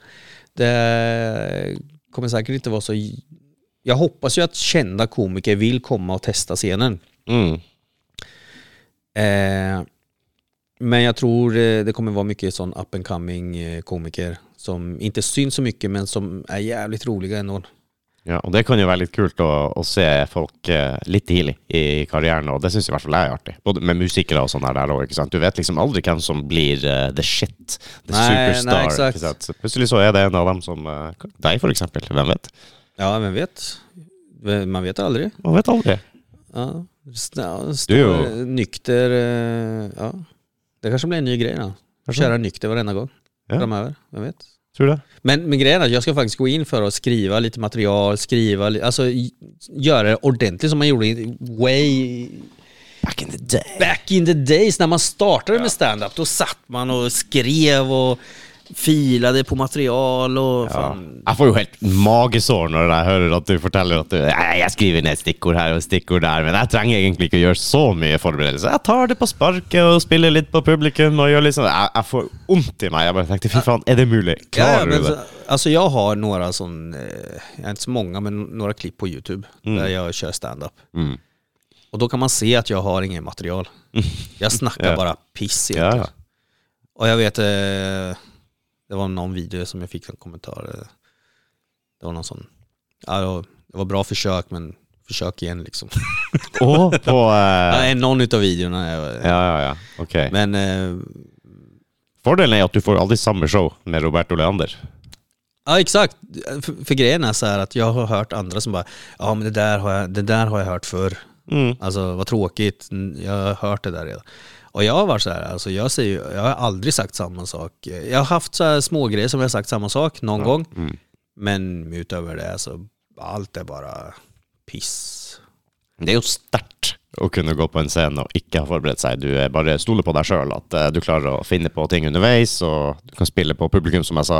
Det kommer säkert inte vara så... Jag hoppas ju att kända komiker vill komma och testa scenen. Mm. Eh, men jag tror eh, det kommer vara mycket sån up and coming eh, komiker som inte syns så mycket men som är jävligt roliga ändå. Ja, og det kan jo være litt kult å, å se folk eh, litt tidlig i karrieren, og det syns i hvert fall jeg er artig. Både med musikere og sånn her der òg, ikke sant. Du vet liksom aldri hvem som blir eh, the shit, the Nei, superstar. nei, ikke sant? Så Plutselig så er det en av dem som eh, Deg, for eksempel. Hvem vet? Ja, vem vet? Man vet aldrig. Man vet aldri. Ja, Du nykter. eh, Ja. Det kanske blir en ny grej då. Köra nykter varenda gång Ja. framöver. Vem vet? Tror du det? Men, men grejen är att jag ska faktiskt gå in för att skriva lite material, skriva, alltså göra det ordentligt som man gjorde i- way Back in the day. back in the days när man startade med stand-up. Då satt man och skrev och filade på material och Ja. fan. Jeg får jo helt magesår når jeg hører at du forteller at du «Nei, jeg skriver ned stikkord her og stikkord der, men jeg trenger egentlig ikke å gjøre så mye forberedelse. Jeg tar det på sparket og spiller litt på publikum og gjør liksom Jeg, jeg får vondt i meg. Jeg bare tenkte fy faen, er det mulig? Ja, Klarer men, du det? så- alltså jag har några sån, eh, jag inte så många, men några klipp på YouTube där jag kör stand-up. Mm. Och då kan man se att jag har inget material. Jag snackar Ja. bara piss Ja, egentligen. ja. Och jag vet, eh, det var någon video som jag fick en kommentar. Det var någon sån, ja, det var- det var bra försök men försök igen liksom. Og på Ja, eh, en- någon utav videorna. är- Ja, ja, ja. Ok. Men eh, Fordelen er at du får aldri samme show med Roberto Leander. Ja exakt, för, för grejen är så här att jag har hört andra som bara Ja men det där har jag, det där har jag hört förr Mm. Alltså vad tråkigt, jag har hört det där redan Och jag har varit så här, alltså jag, säger, ju- jag har aldrig sagt samma sak Jag har haft så här små grejer som jag har sagt samma sak någon gång Mm. Men utöver det så allt är bara piss Det er jo sterkt å kunne gå på en scene og ikke ha forberedt seg. Du bare stoler på deg sjøl, at eh, du klarer å finne på ting underveis, og du kan spille på publikum, som jeg sa.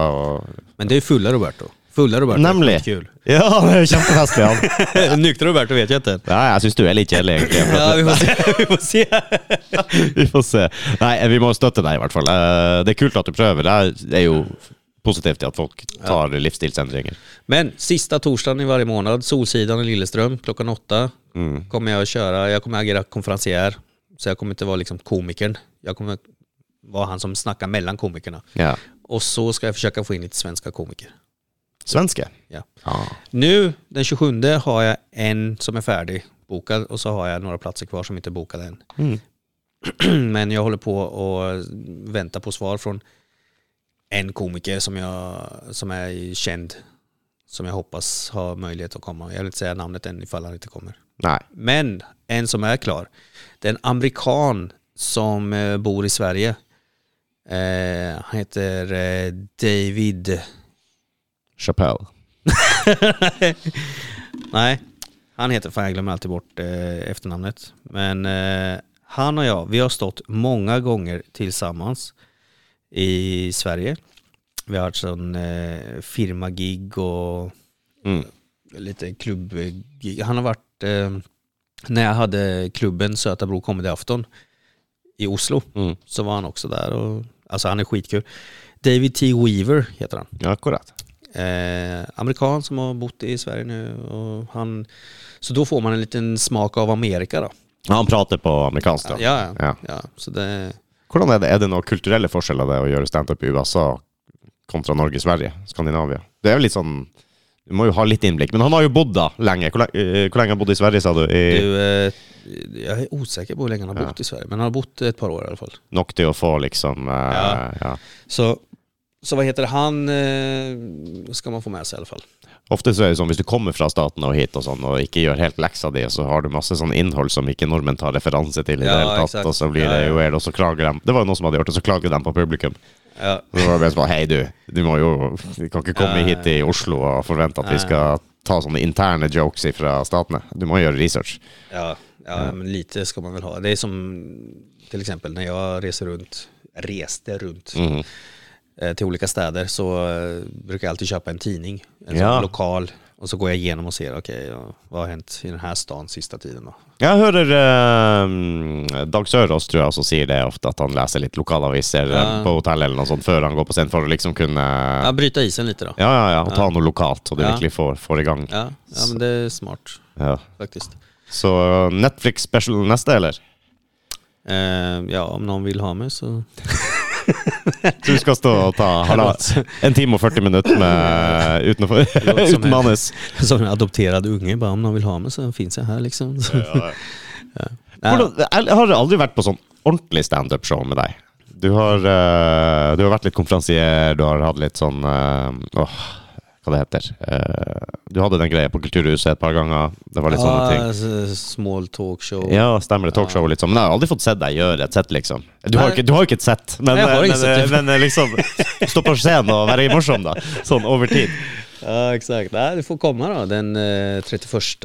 Men det är fulla Roberto Fulla Roberto Nemlig. är kul Ja, det er kjempefestlig, han. Nyktra Roberto vet jag inte Ja, jeg syns du er litt kjedelig, egentlig. Ja vi får se, vi får se vi får se. Nei, vi må støtte deg, i hvert fall. Eh, Det er kult at du prøver. Det er- er jo positivt til at folk tar livsstilsendringer. Men sista torsdagen i varje månad, Solsidan i Lilleström klockan åtta Mm. kommer jag att köra, jag kommer agera konferencier. Så jag kommer inte vara liksom komikern. Jag kommer vara han som snackar mellan komikerna. Ja. Och så ska jag försöka få in lite svenska komiker. Svenske? Ja. Ja. Nu den 27 har jag en som är färdig bokad och så har jag några platser kvar som inte är bokade än. Mm. Men jag håller på och väntar på svar från en komiker som, jag, som är känd. Som jag hoppas har möjlighet att komma. Jag vill inte säga namnet än ifall han inte kommer. Nei. Men en som är klar. Det är en amerikan som eh, bor i Sverige. Eh, han heter eh, David... Chappelle. Nej, han heter, fan jag glömmer alltid bort eh, efternamnet. Men eh, han och jag, vi har stått många gånger tillsammans i Sverige. Vi har haft sån eh, firmagig och Mm. lite klubbgig. Han har varit, eh, när jag hade klubben Söta Bro Comedy Afton i Oslo, Mm. så var han också där. Och, alltså han är skitkul. David T. Weaver heter han. Ja, akkurat. Eh, amerikan som har bott i Sverige nu. Och han, så då får man en liten smak av Amerika då. Ja, han prater på amerikansk, da. Ja, ja. Ja. ja. Så det, Hvordan er det? Er det noen kulturelle forskjeller det å gjøre standup i USA kontra Norge, Sverige, Skandinavia? Det er jo litt sånn Du må jo ha litt innblikk. Men han har da lenge. Hvor lenge, eh, hvor lenge har han bodd i Sverige, sa du? I, du, eh, jag är osäker på hur länge han har Ja. bott i Sverige, men han har bott ett par år i alla fall. nok til å få liksom eh, Ja. ja. Så, så vad heter det, han eh, ska man få med sig i alla fall. Ofte så er det sånn hvis du kommer fra staten og hit og sånn, og ikke gjør helt leksa di, så har du masse sånn innhold som ikke nordmenn tar referanse til i Ja, det hele tatt, exakt. og så blir Ja, det ja. jo weird, og så klager de. Det var jo noen som hadde gjort det, så klager de på publikum. Ja. Så var det bare sånn, hei du, du må jo, vi kan ikke komme Ja, ja, hit i Oslo og forvente at vi skal ta sånne interne jokes fra statene. Du må gjøre research. Ja, ja, men lite ska man väl ha. Det är som till exempel när jag reser runt, reste runt Mhm. Eh, till olika städer så eh, brukar jag alltid köpa en tidning, en Ja. sån lokal. Och så går jag igenom och ser, okej, ja, vad har hänt i den här stan sista tiden då? Jeg hører eh, Dag Sørås tror jeg også sier det ofte, at han leser litt lokalaviser eh, Ja. på hotellet eller noe sånt før han går på scenen, for å liksom kunne Ja, bryta isen lite då. Ja, ja, ja, og ta noe lokalt, så du Ja. virkelig får, får i gang. Ja, ja men det är smart Ja. faktiskt. Så Netflix special neste, eller? Eh, ja, om någon vill ha mig så... Du skal stå og ta halva- en time og 40 minutter med, uten, å få, låter som uten en- manus. Som en adopterad unge, bara om någon vill ha mig så finns jag här liksom. Så, ja. Hvordan, jeg har aldri vært på sånn ordentlig standup-show med deg. Du har, eh, du har vært litt konferansier, du har hatt litt sånn eh, Åh, hva det heter Eh, Du hadde den greia på Kulturhuset et par ganger. Det var litt sånne ting. Ja, small talkshow. Ja, stemmer det. Talkshow, sånn. Men jeg har aldri fått sett deg gjøre et sett, liksom. Du har, ikke, du har jo ikke et sett, men, Nei, har men, sett det. men, liksom Stå på scenen og være morsom, da. Sånn over tid. Ja, exakt. Nej, du får komma då den eh, 31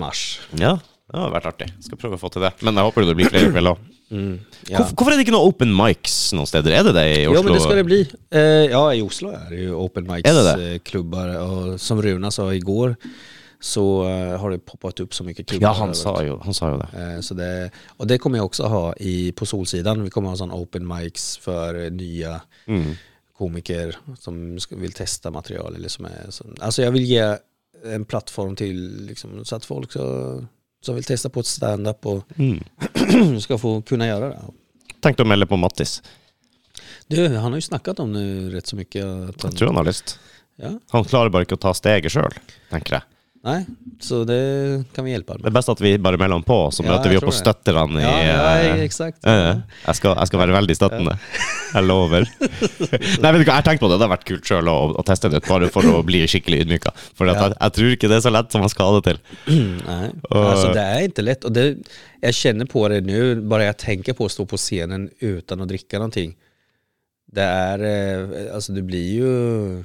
mars. Ja, det har vært artig. Skal prøve å få til det. Men jeg håper det blir flere kvelder òg. Mm. Ja. Hvorfor, hvorfor er det ikke noe open mics noen steder? Er det det i Oslo? Jo men det ska det bli. Eh, ja i Oslo är det ju open Är det det? mics eh, och som Runa sa igår så eh, har det poppat upp så mycket klubbar. Ja, han sa, jo, han sa jo det. Eh, Så det, och det kommer jag också ha i, på Solsidan. Vi kommer ha sån open mics för eh, nya Mm. komiker som vill testa material. Eller som är, som, alltså jag vill ge en plattform till liksom, så att folk så, som vill testa på ett stand-up och Mm. ska få kunna göra det. Tenkte å melde på Mattis. Du, han har ju snackat om det rätt så mycket. Att han, Jeg tror han har lyst. ja, Han klarer bare ikke å ta steget sjøl, tenker jeg. Nej, så det kan vi hjälpa Det med. er best at vi bare melder på, så Ja, møter vi jeg opp og tror det. støtter han i Ja, ja, eh, exakt. Ja, ja. Jeg, skal, jeg skal være veldig støttende. Jeg lover. Nei, vet du hva, jeg har tenkt på det. Det har vært kult sjøl å, å teste det ut, bare for å bli skikkelig ydmyka. For Ja. jeg, jeg tror ikke det er så lett som man skal ha det til. Nej, Och- alltså det är inte lätt. Och det, jag känner på det nu, bara jag tänker på att stå på scenen utan att dricka någonting. Det är, eh, alltså det blir ju...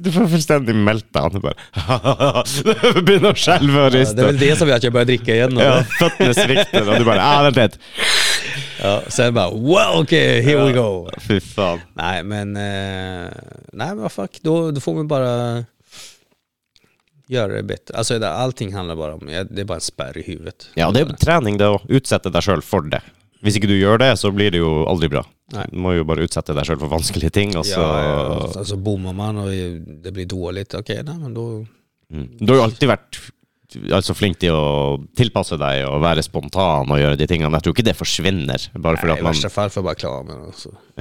Du får fullstendig meltdown. Begynner å skjelve og Ja, det är väl det som gör att jag börjar dricka igen. då. Ja, føttene svikter, og du bare ah, Vent litt. Ja, sen bara wow, okej, here we go. Fy faen. Nej men, eh, nej men vad fuck, då, då får man bara göra det bättre. Alltså det, allting handlar bara om, ja, det är bara en spärr i huvudet. Ja, det er trening, det å utsette deg sjøl for det. Hvis ikke du gjør det, så blir det jo aldri bra. Nej. Du må jo bare utsette deg sjøl for vanskelige ting, og så Ja, ja, alltså bommar man och det blir dåligt, okej, nej men då... Mm. Du har jo alltid vært altså, flink til å tilpasse deg og være spontan og gjøre de tingene. Jeg tror ikke det forsvinner. Bare fordi at I man värsta fall får jag bara klara mig. då,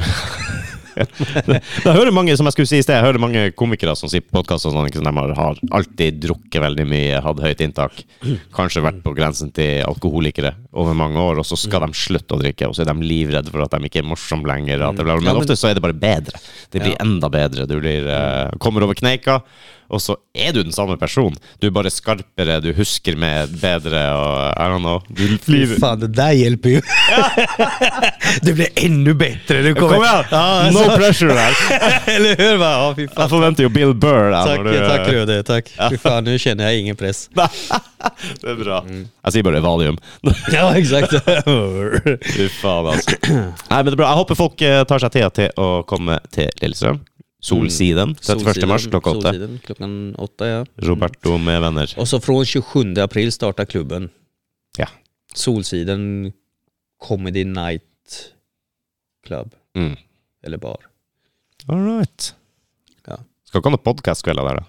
Jeg hører mange som jeg skulle si i sted, jeg hører mange komikere som sier på podkast og sånn, sant, de har- alltid drukket veldig mye, hatt høyt inntak. Kanskje vært på grensen til alkoholikere over mange år, og så skal de slutte å drikke, og så er de livredde for at de ikke er morsomme lenger. Blir, men, ofte så er det bare bedre. Det blir enda bedre. Du blir, eh, kommer over kneika, og så er du den samme personen. Du er bare skarpere, du husker med bedre, og I don't know. Du blir Fan, det där hjälper ju. det blir ännu bättre. Du Kom igjen! Ja, No pressure her! eller hur? Bara, ja, fy fan. Jeg forventer jo Bill Burr. der Tack, når du- tack Röde, tack. Fy fan, nu känner jag ingen press. det er bra. Jeg sier bare Valium. Ja, exakt. Fy faen, altså. Nei, men det er bra. Jeg håper folk eh, tar seg tida til å komme til Lillestrøm. Solsiden 31. mars klokka åtte. Solsidan, klockan åtta ja. Roberto med venner. Och så från 27 april startar klubben. Ja. Solsidan Comedy Night Club. Mm. Eller bar. All right. Ja. Skal ikke ha noen podkastkvelder der, da?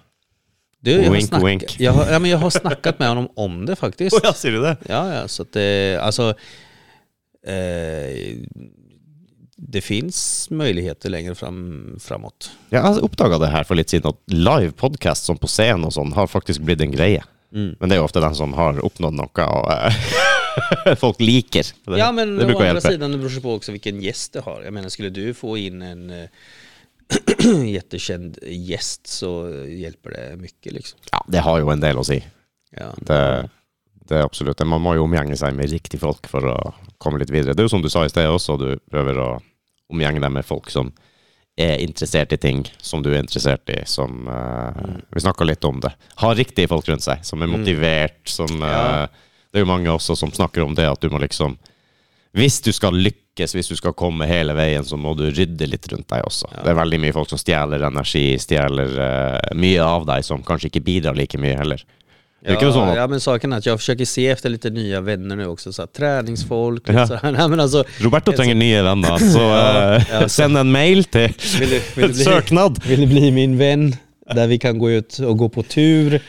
Du, jag, har Wink, wink. Jag, har, ja, men jag har snackat med honom om det faktiskt. ja, ser du det? Ja, ja, så att det, alltså, eh, det finns möjligheter längre fram, framåt. Jeg oppdaga det her for litt siden, at live podcast som på scenen og sånn har faktisk blitt en greie. Mm. Men det jo ofte den som har oppnådd noe og eh, folk liker. Det, Ja men det å andra hjelpe. sidan det beror på också vilken gäst du har. Jag menar skulle du få in en eh, jättekänd gäst så hjälper det mycket liksom. Ja, det har jo en del å si. Ja. Det, det absolutt det. Man må jo omgjenge seg med riktige folk for å komme litt videre. Det jo som du sa i sted også, du prøver å omgjenge deg med folk som er interessert i ting som du er interessert i, som eh, Vi snakka litt om det. Har riktige folk rundt seg, som er motivert, som Ja. eh, Det er jo mange også som snakker om det at du må liksom Hvis du skal lykkes, hvis du skal komme hele veien, så må du rydde litt rundt deg også. Det er veldig mye folk som stjeler energi, stjeler eh, mye av deg, som kanskje ikke bidrar like mye heller. Det Ja, så ja men saken är att jag försöker se efter lite nya vänner nu också, så här, träningsfolk, Ja. lite så här. Nej, men alltså, Roberto trenger nye venner, så Ja, eh, ja, så- send en mail til vill du, vill, du bli, søknad. vill du bli min vän? Där vi kan gå ut och gå på tur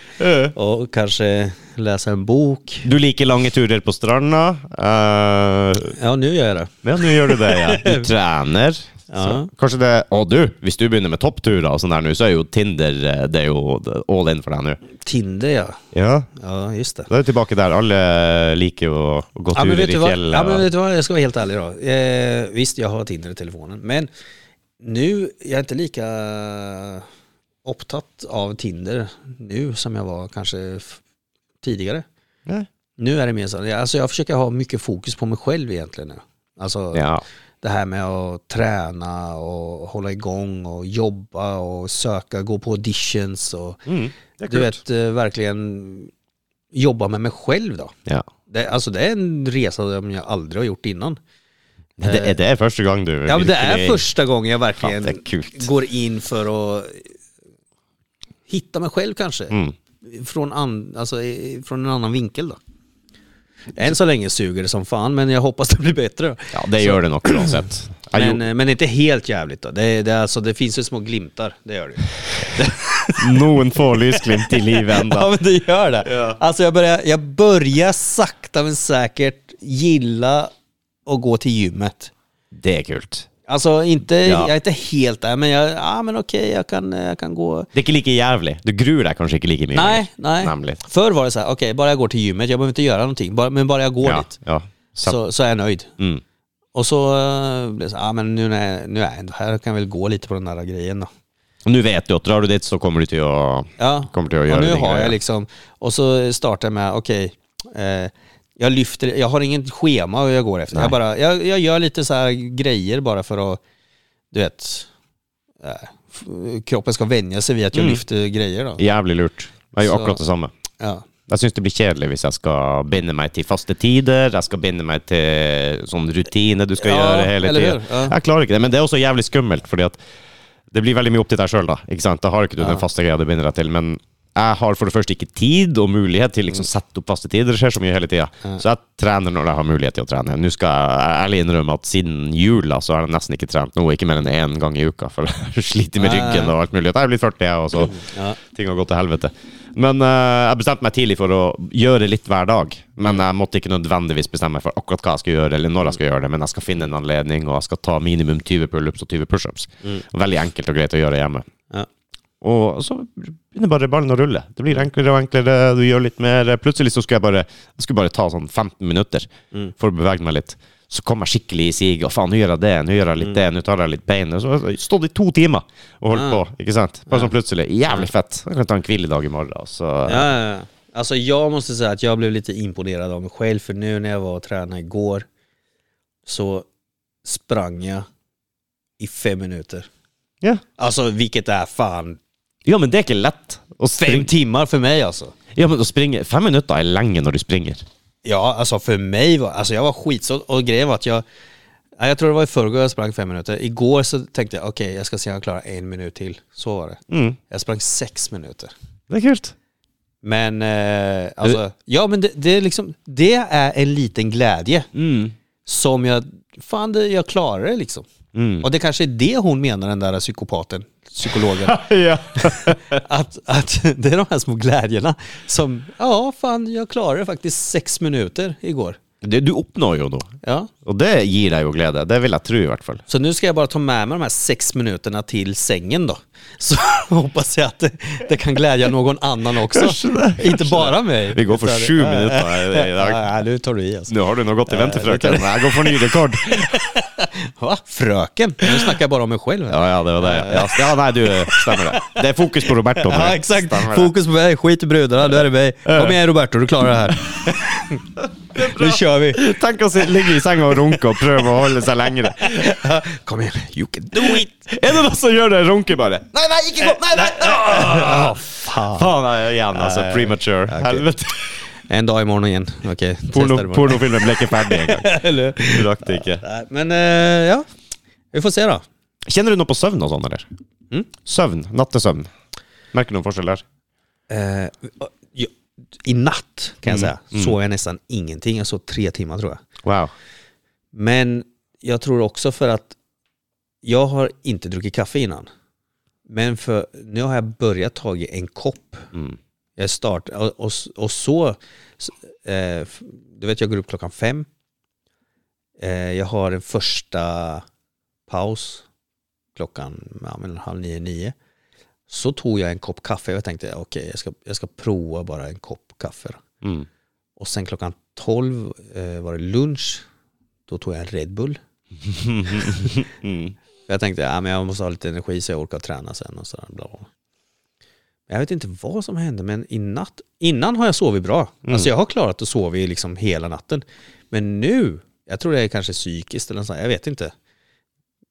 och kanske läsa en bok. Du liker lange turer på stranda. Eh, Ja nu gör jag det. ja, nå gjør du det, ja. Du trener. Ja. Så, kanskje det Å, du, hvis du begynner med toppturer og sånn der nå, så er jo Tinder eh, det er jo all in for deg nå. Tinder ja. Ja. Ja just det. Da er vi tilbake der. Alle liker jo å gå Ja turer i du fjellet. ja men og- vet du vad, jag ska vara helt ärlig då. Eh, visst, jag har Tinder i telefonen, men nu, jag är inte lika upptatt av Tinder nu som jag var kanske tidigare. Nej. Nu är det mer så, alltså jag försöker ha mycket fokus på mig själv egentligen nu. Alltså Ja. Det här med att träna och hålla igång och jobba och söka, gå på auditions och Mm, du vet, eh, verkligen jobba med mig själv då. Ja. Det, alltså det är en resa som jag aldrig har gjort innan. Det, er- det første gang du Ja men det är första gången jag verkligen är går in för att hitta mig själv kanske. Mm. Från, an, alltså, från en annan vinkel då. Än så länge suger det som fan men jag hoppas det blir bättre. Ja, det gjør det nok uansett. Jeg Men, gjorde- eh, men inte helt jävligt då. Det, det, är alltså, det finns ju små glimtar, det gör det ju. Noen få lysglimt i livet enda. Ja men det gör det. Alltså jag börjar, jag börjar sakta men säkert gilla att gå till gymmet. Det er kult. Alltså inte, Ja. jag är inte helt där men jag, ja men okej jag kan, jag kan gå. Det er ikke like jævlig. Du gruer deg kanskje ikke like mye. Nej, nej. Nämligen. Förr var det så här, okej bara jag går till gymmet, jag behöver inte göra någonting, bara, men bara jag går Ja, dit ja. Så, så, så är jag nöjd. mm. Och så uh, blev det så ja men nu, när jag, nu är jag ändå här kan jag väl gå lite på den där grejen då. Og Nå vet du at drar du dit, så kommer du til å, Ja, kommer til å och gjøre nu har jag liksom, och så startar jag med, okej, eh, jag lyfter, jag har inget schema jag går efter. Nej. Jag, bara, jag, jag gör lite så här grejer bara för att, du vet, eh, f- kroppen ska vänja sig vid att jag Mm. lyfter grejer då. Jævlig lurt. Jeg gjør akkurat det samme. Ja. Jeg syns det blir kjedelig hvis jeg skal binde meg til faste tider, jeg skal binde meg til sånn rutine du skal Ja, gjøre hele eller tida. hur? Ja. Jeg klarer ikke det, men det er også jævlig skummelt, fordi at det blir veldig mye opp til deg sjøl, da. Ikke sant? Da har ikke du Ja. den faste greia du binder deg til, men jeg har for det første ikke tid og mulighet til liksom sette opp faste tider. Det skjer så mye hele tida. Så jeg trener når jeg har mulighet til å trene. Nå skal jeg ærlig innrømme at siden jula så har jeg nesten ikke trent noe, ikke mer enn én gang i uka, for jeg sliter med ryggen og alt mulig. Jeg er blitt 40, jeg, og så Ja. ting har gått til helvete. Men eh, jeg bestemte meg tidlig for å gjøre litt hver dag. Men jeg måtte ikke nødvendigvis bestemme for akkurat hva jeg skal gjøre, eller når jeg skal gjøre det. Men jeg skal finne en anledning, og jeg skal ta minimum 20 pullups og 20 pushups. Veldig enkelt og greit å gjøre hjemme. Ja. Og så begynner bare ballen å rulle. Det blir enklere og enklere, du gjør litt mer. Plutselig så skulle jeg bare, jeg skulle bare ta sånn 15 minutter for å bevege meg litt. Så kom jeg skikkelig i siget, faen, nå gjør jeg det, nå gjør jeg litt det, nå tar jeg litt bein. Så jeg stått i to timer og holdt Ah. på, ikke sant? Bare sånn plutselig. Jævlig fett. Jeg kan ta en hviledag i morgen, så Ja, ja, ja. Alltså jag måste säga att jag blev lite imponerad av mig själv för nu när jag var och tränade igår så sprang jag i fem minuter. Ja. Alltså vilket är fan Ja, men det er ikke lett. Å fem timmar för mig alltså. Ja, men å springe Fem minutter er lenge når du springer. Ja, alltså för mig var, alltså jag var skitsåld och grejen var att jag, ja, jag tror det var i förrgår jag sprang fem minuter. Igår så tänkte jag okej jag ska se om jag klarar en minut till. Så var det. Mm. Jag sprang sex minuter. Det er kult. Men, eh, alltså, ja men det, det är liksom, det är en liten glädje Mm. som jag, fan det, jag klarar det liksom. Mm. Och det kanske är det hon menar, den där psykopaten, psykologen. att, att det är de här små glädjerna som, ja fan jag klarade faktiskt sex minuter igår. Det, du uppnår ju då. Ja. Och det ger dig ju glädje, det vill jag tro i vart fall. Så nu ska jag bara ta med mig de här sex minuterna till sängen då. Så hoppas jag att det, det kan glädja någon annan också. Inte bara mig. Vi går för sju minuter idag. Ja, nu tar du i alltså. Nu har du något gott i det fröken. Jag går för ny rekord. Va? Fröken? Nu snackar jag bara om mig själv. Ja, ja, det var det. Ja, ja nej, du, stämmer det. Det är fokus på Roberto nu. Stämmer det. Fokus på mig, skit i brudarna, nu är det mig. Kom igen Roberto, du klarar det här. Nu kör vi. Tänk att ligga i sängen och runka och pröva att hålla sig längre. Kom igen, you can do it. Är det någon som gör det? Runker bara. Nej, nej, icke gå! Nej, nej! Ah, fan. Fan, nej, igen alltså. Nej. Premature. Okej. Helvete. En dag imorgon igen. Okej, testa det Porno, bara. pornofilmen blev inte färdig en gång. Eller? Du inte. Nej, Men eh, ja, vi får se då. Känner du något på sömn och sånt eller? Mm? Sömn, nattesömn. Märker du någon forskel där? Eh, I natt kan jag Mm, säga sov jag nästan ingenting. Jag sov tre timmar tror jag. Wow. Men jag tror också för att jag har inte druckit kaffe innan. Men för nu har jag börjat ta en kopp. Mm. Jag start, och, och, och så, eh, du vet jag går upp klockan fem. Eh, jag har en första paus klockan ja, men halv nio, nio. Så tog jag en kopp kaffe och jag tänkte okej jag, ska, jag ska prova bara en kopp kaffe. Mm. Och sen klockan 12 eh, var det lunch. Då tog jag en Red Bull. Mm. Jag tänkte ja, men jag måste ha lite energi så jag orkar träna sen och sådär. Bla bla. Jag vet inte vad som hände men i natt, innan har jag sovit bra. Alltså jag har klarat att sova liksom hela natten. Men nu, jag tror det är kanske psykiskt eller något sånt, jag vet inte.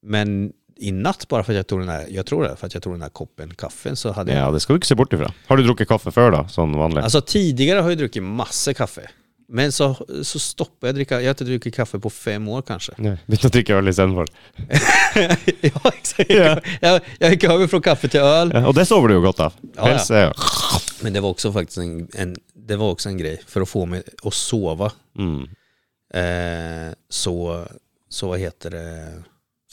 Men i natt bara för att jag tog den här, jag tror det, för att jag tog den här koppen kaffe så hade jag Ja, det ska du inte se bort ifrån. Har du druckit kaffe för då, som vanligt? Alltså tidigare har jag druckit massor kaffe. Men så, så stoppade jag dricka, jag har inte druckit kaffe på fem år kanske. Nej, du inte dricka öl i sen för. ja exakt. Ja. Jag, jag gick över från kaffe till öl. Ja, och det sover du ju gott av. Ja, jag. Men det var också faktiskt en, en, det var också en grej för att få mig att sova. Mm. Eh, så, så vad heter det,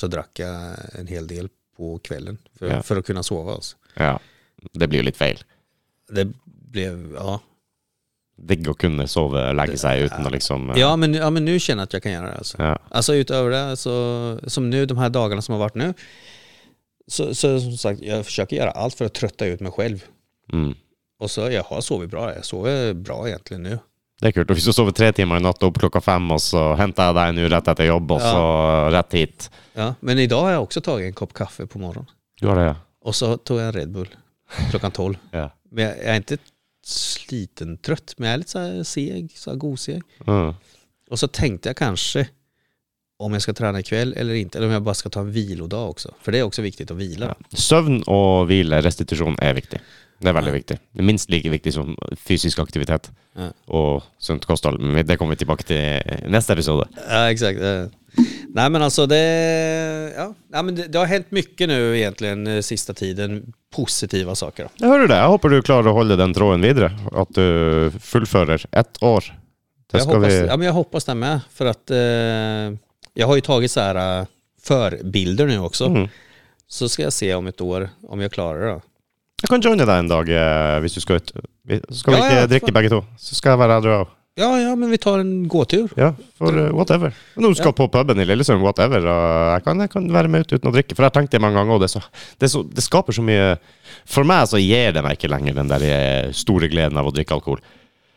så drack jag en hel del på kvällen för, Ja. för att kunna sova. Alltså. Ja, det ju lite fel. Det blev, ja. Digg att kunna sova, lägga sig utan att liksom... Ja, men, ja men nu känner jag att jag kan göra det alltså. Ja. Alltså utöver det, så, som nu de här dagarna som har varit nu, så, så som sagt, jag försöker göra allt för att trötta ut mig själv. Mm. Och så jag har sovit bra, jag sover bra egentligen nu. Det är kul. Och hvis du sover tre timmar i natt, upp klockan fem och så hämtar jag dig nu rätt efter jobb och Ja. så rätt hit. Ja, men idag har jag också tagit en kopp kaffe på morgonen. Du har det ja. Och så tog jag en Red Bull klockan 12. ja. Men jag är inte sliten trött, men jag är lite så här seg, så här gosig. Mm. Och så tänkte jag kanske om jag ska träna ikväll eller inte, eller om jag bara ska ta en vilodag också. För det är också viktigt att vila. Ja. Sömn och vila, restitution är viktigt. Det är väldigt Ja. viktigt. Det är minst lika viktigt som fysisk aktivitet Ja. och sunt kosthåll. Men det kommer vi tillbaka till i nästa episod. Ja, exakt. Eh, Nej men alltså det, ja, men det, det har hänt mycket nu egentligen eh, sista tiden. Positiva saker. Jag hör du det. Jag hoppas du klarar att hålla den tråden vidare. Att du fullförer ett år. Det Jag hoppas, vi... ja, men jag hoppas det med. För att eh, jag har ju tagit så här eh, förbilder nu också. Mm. Så ska jag se om ett år om jag klarar det. Jag kan joina dig en dag eh, hvis du ska ut. Vi- Ska vi Ja, inte ja, dricka bägge två? Så ska jag vara där också. Ja, ja, men vi tar en gåtur. Ja, for eh, whatever. Om du skal Ja. på puben i Lillesund, whatever. Og jeg kan, jeg kan være med ut uten å drikke. For jeg tenkte mange ganger også, det, så, det, så, det skaper så mye For meg så gir det meg ikke lenger den der eh, store gleden av å drikke alkohol.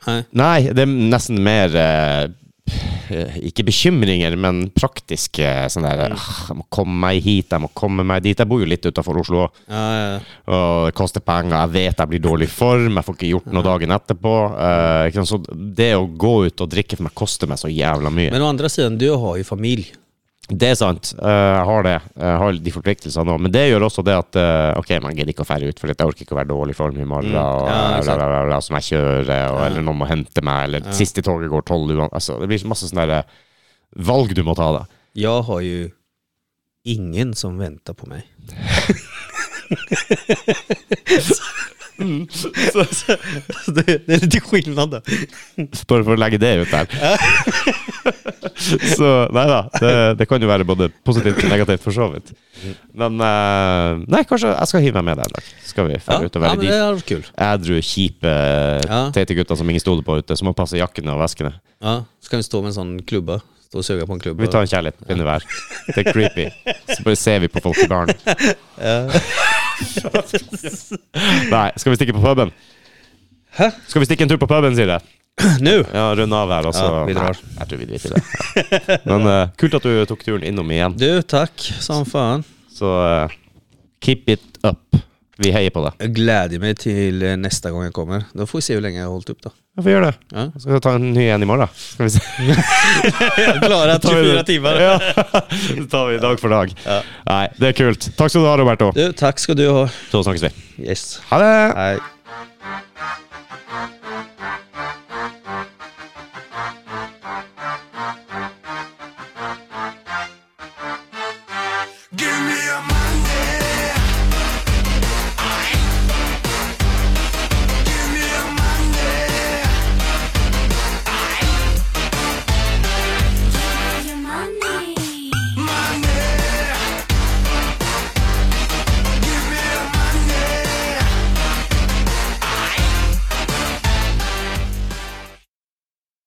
Nej. Nei, det er nesten mer eh, eh, Ikke bekymringer, men praktiske sånn der ah, Jeg må komme meg hit, jeg må komme meg dit. Jeg bor jo litt utafor Oslo. Ja, ja. Og det koster penger. Jeg vet jeg blir i dårlig form. Jeg får ikke gjort noe dagen etterpå. Eh, sant? så det å gå ut og drikke for meg koster meg så jævla mye. Men å andra sidan, du har ju familj. Det er sant. Eh, Jeg har det. Jeg har de forpliktelsene òg. Men det gjør også det at eh, OK, man gidder ikke å fære ut, for jeg orker ikke å være dårlig form i morgen. Mm. Og, Ja, eh, exakt. bla, bla, bla, som jeg kjører, og, Ja. eller noen må hente meg, eller siste toget går tolv altså, Det blir masse sånne eh, valg du må ta. da. Jag har ju ingen som väntar på mig. Så, så, så det, det är lite skillnad där. Bare for å legge det ut der. så nei da, det, det kan jo være både positivt og negativt, for så vidt. Men eh, nei, kanskje jeg skal hive meg med deg en dag. Skal vi Ja, dra ut og ja, være men de ædru, kjipe, Ja. teite gutta som ingen stoler på ute, som må passe jakkene og veskene. Ja, så kan vi stå med en sån klubba. Stå och suga på en klubba. Vi tar en kjærlighet, begynner vær. Det er creepy. Så bare ser vi på folk i baren. Nei, skal vi stikke på puben? Hæ? Skal vi stikke en tur på puben, jeg? Nu? Ja, runde av her, og så Ja, vi drar. Nei, jeg tror vi driter i det. Men eh, kult at du tok turen innom igjen. Du, tack som fan. Så eh, keep it up. Vi heier på deg. Jag glädjer mig till eh, nästa gång jag kommer. Då får vi se hur länge jag har hållit upp då. Ja, vi gjør det. Ja. Så skal vi ta en ny en i morgen. Skal vi se. Klara tar vi 24 det. timmar. Ja, så tar vi dag for dag. Ja. Nei, det er kult. Takk skal du ha, Roberto. Du, tack ska du ha. Så snakkes vi. Yes. Ha det! Hej.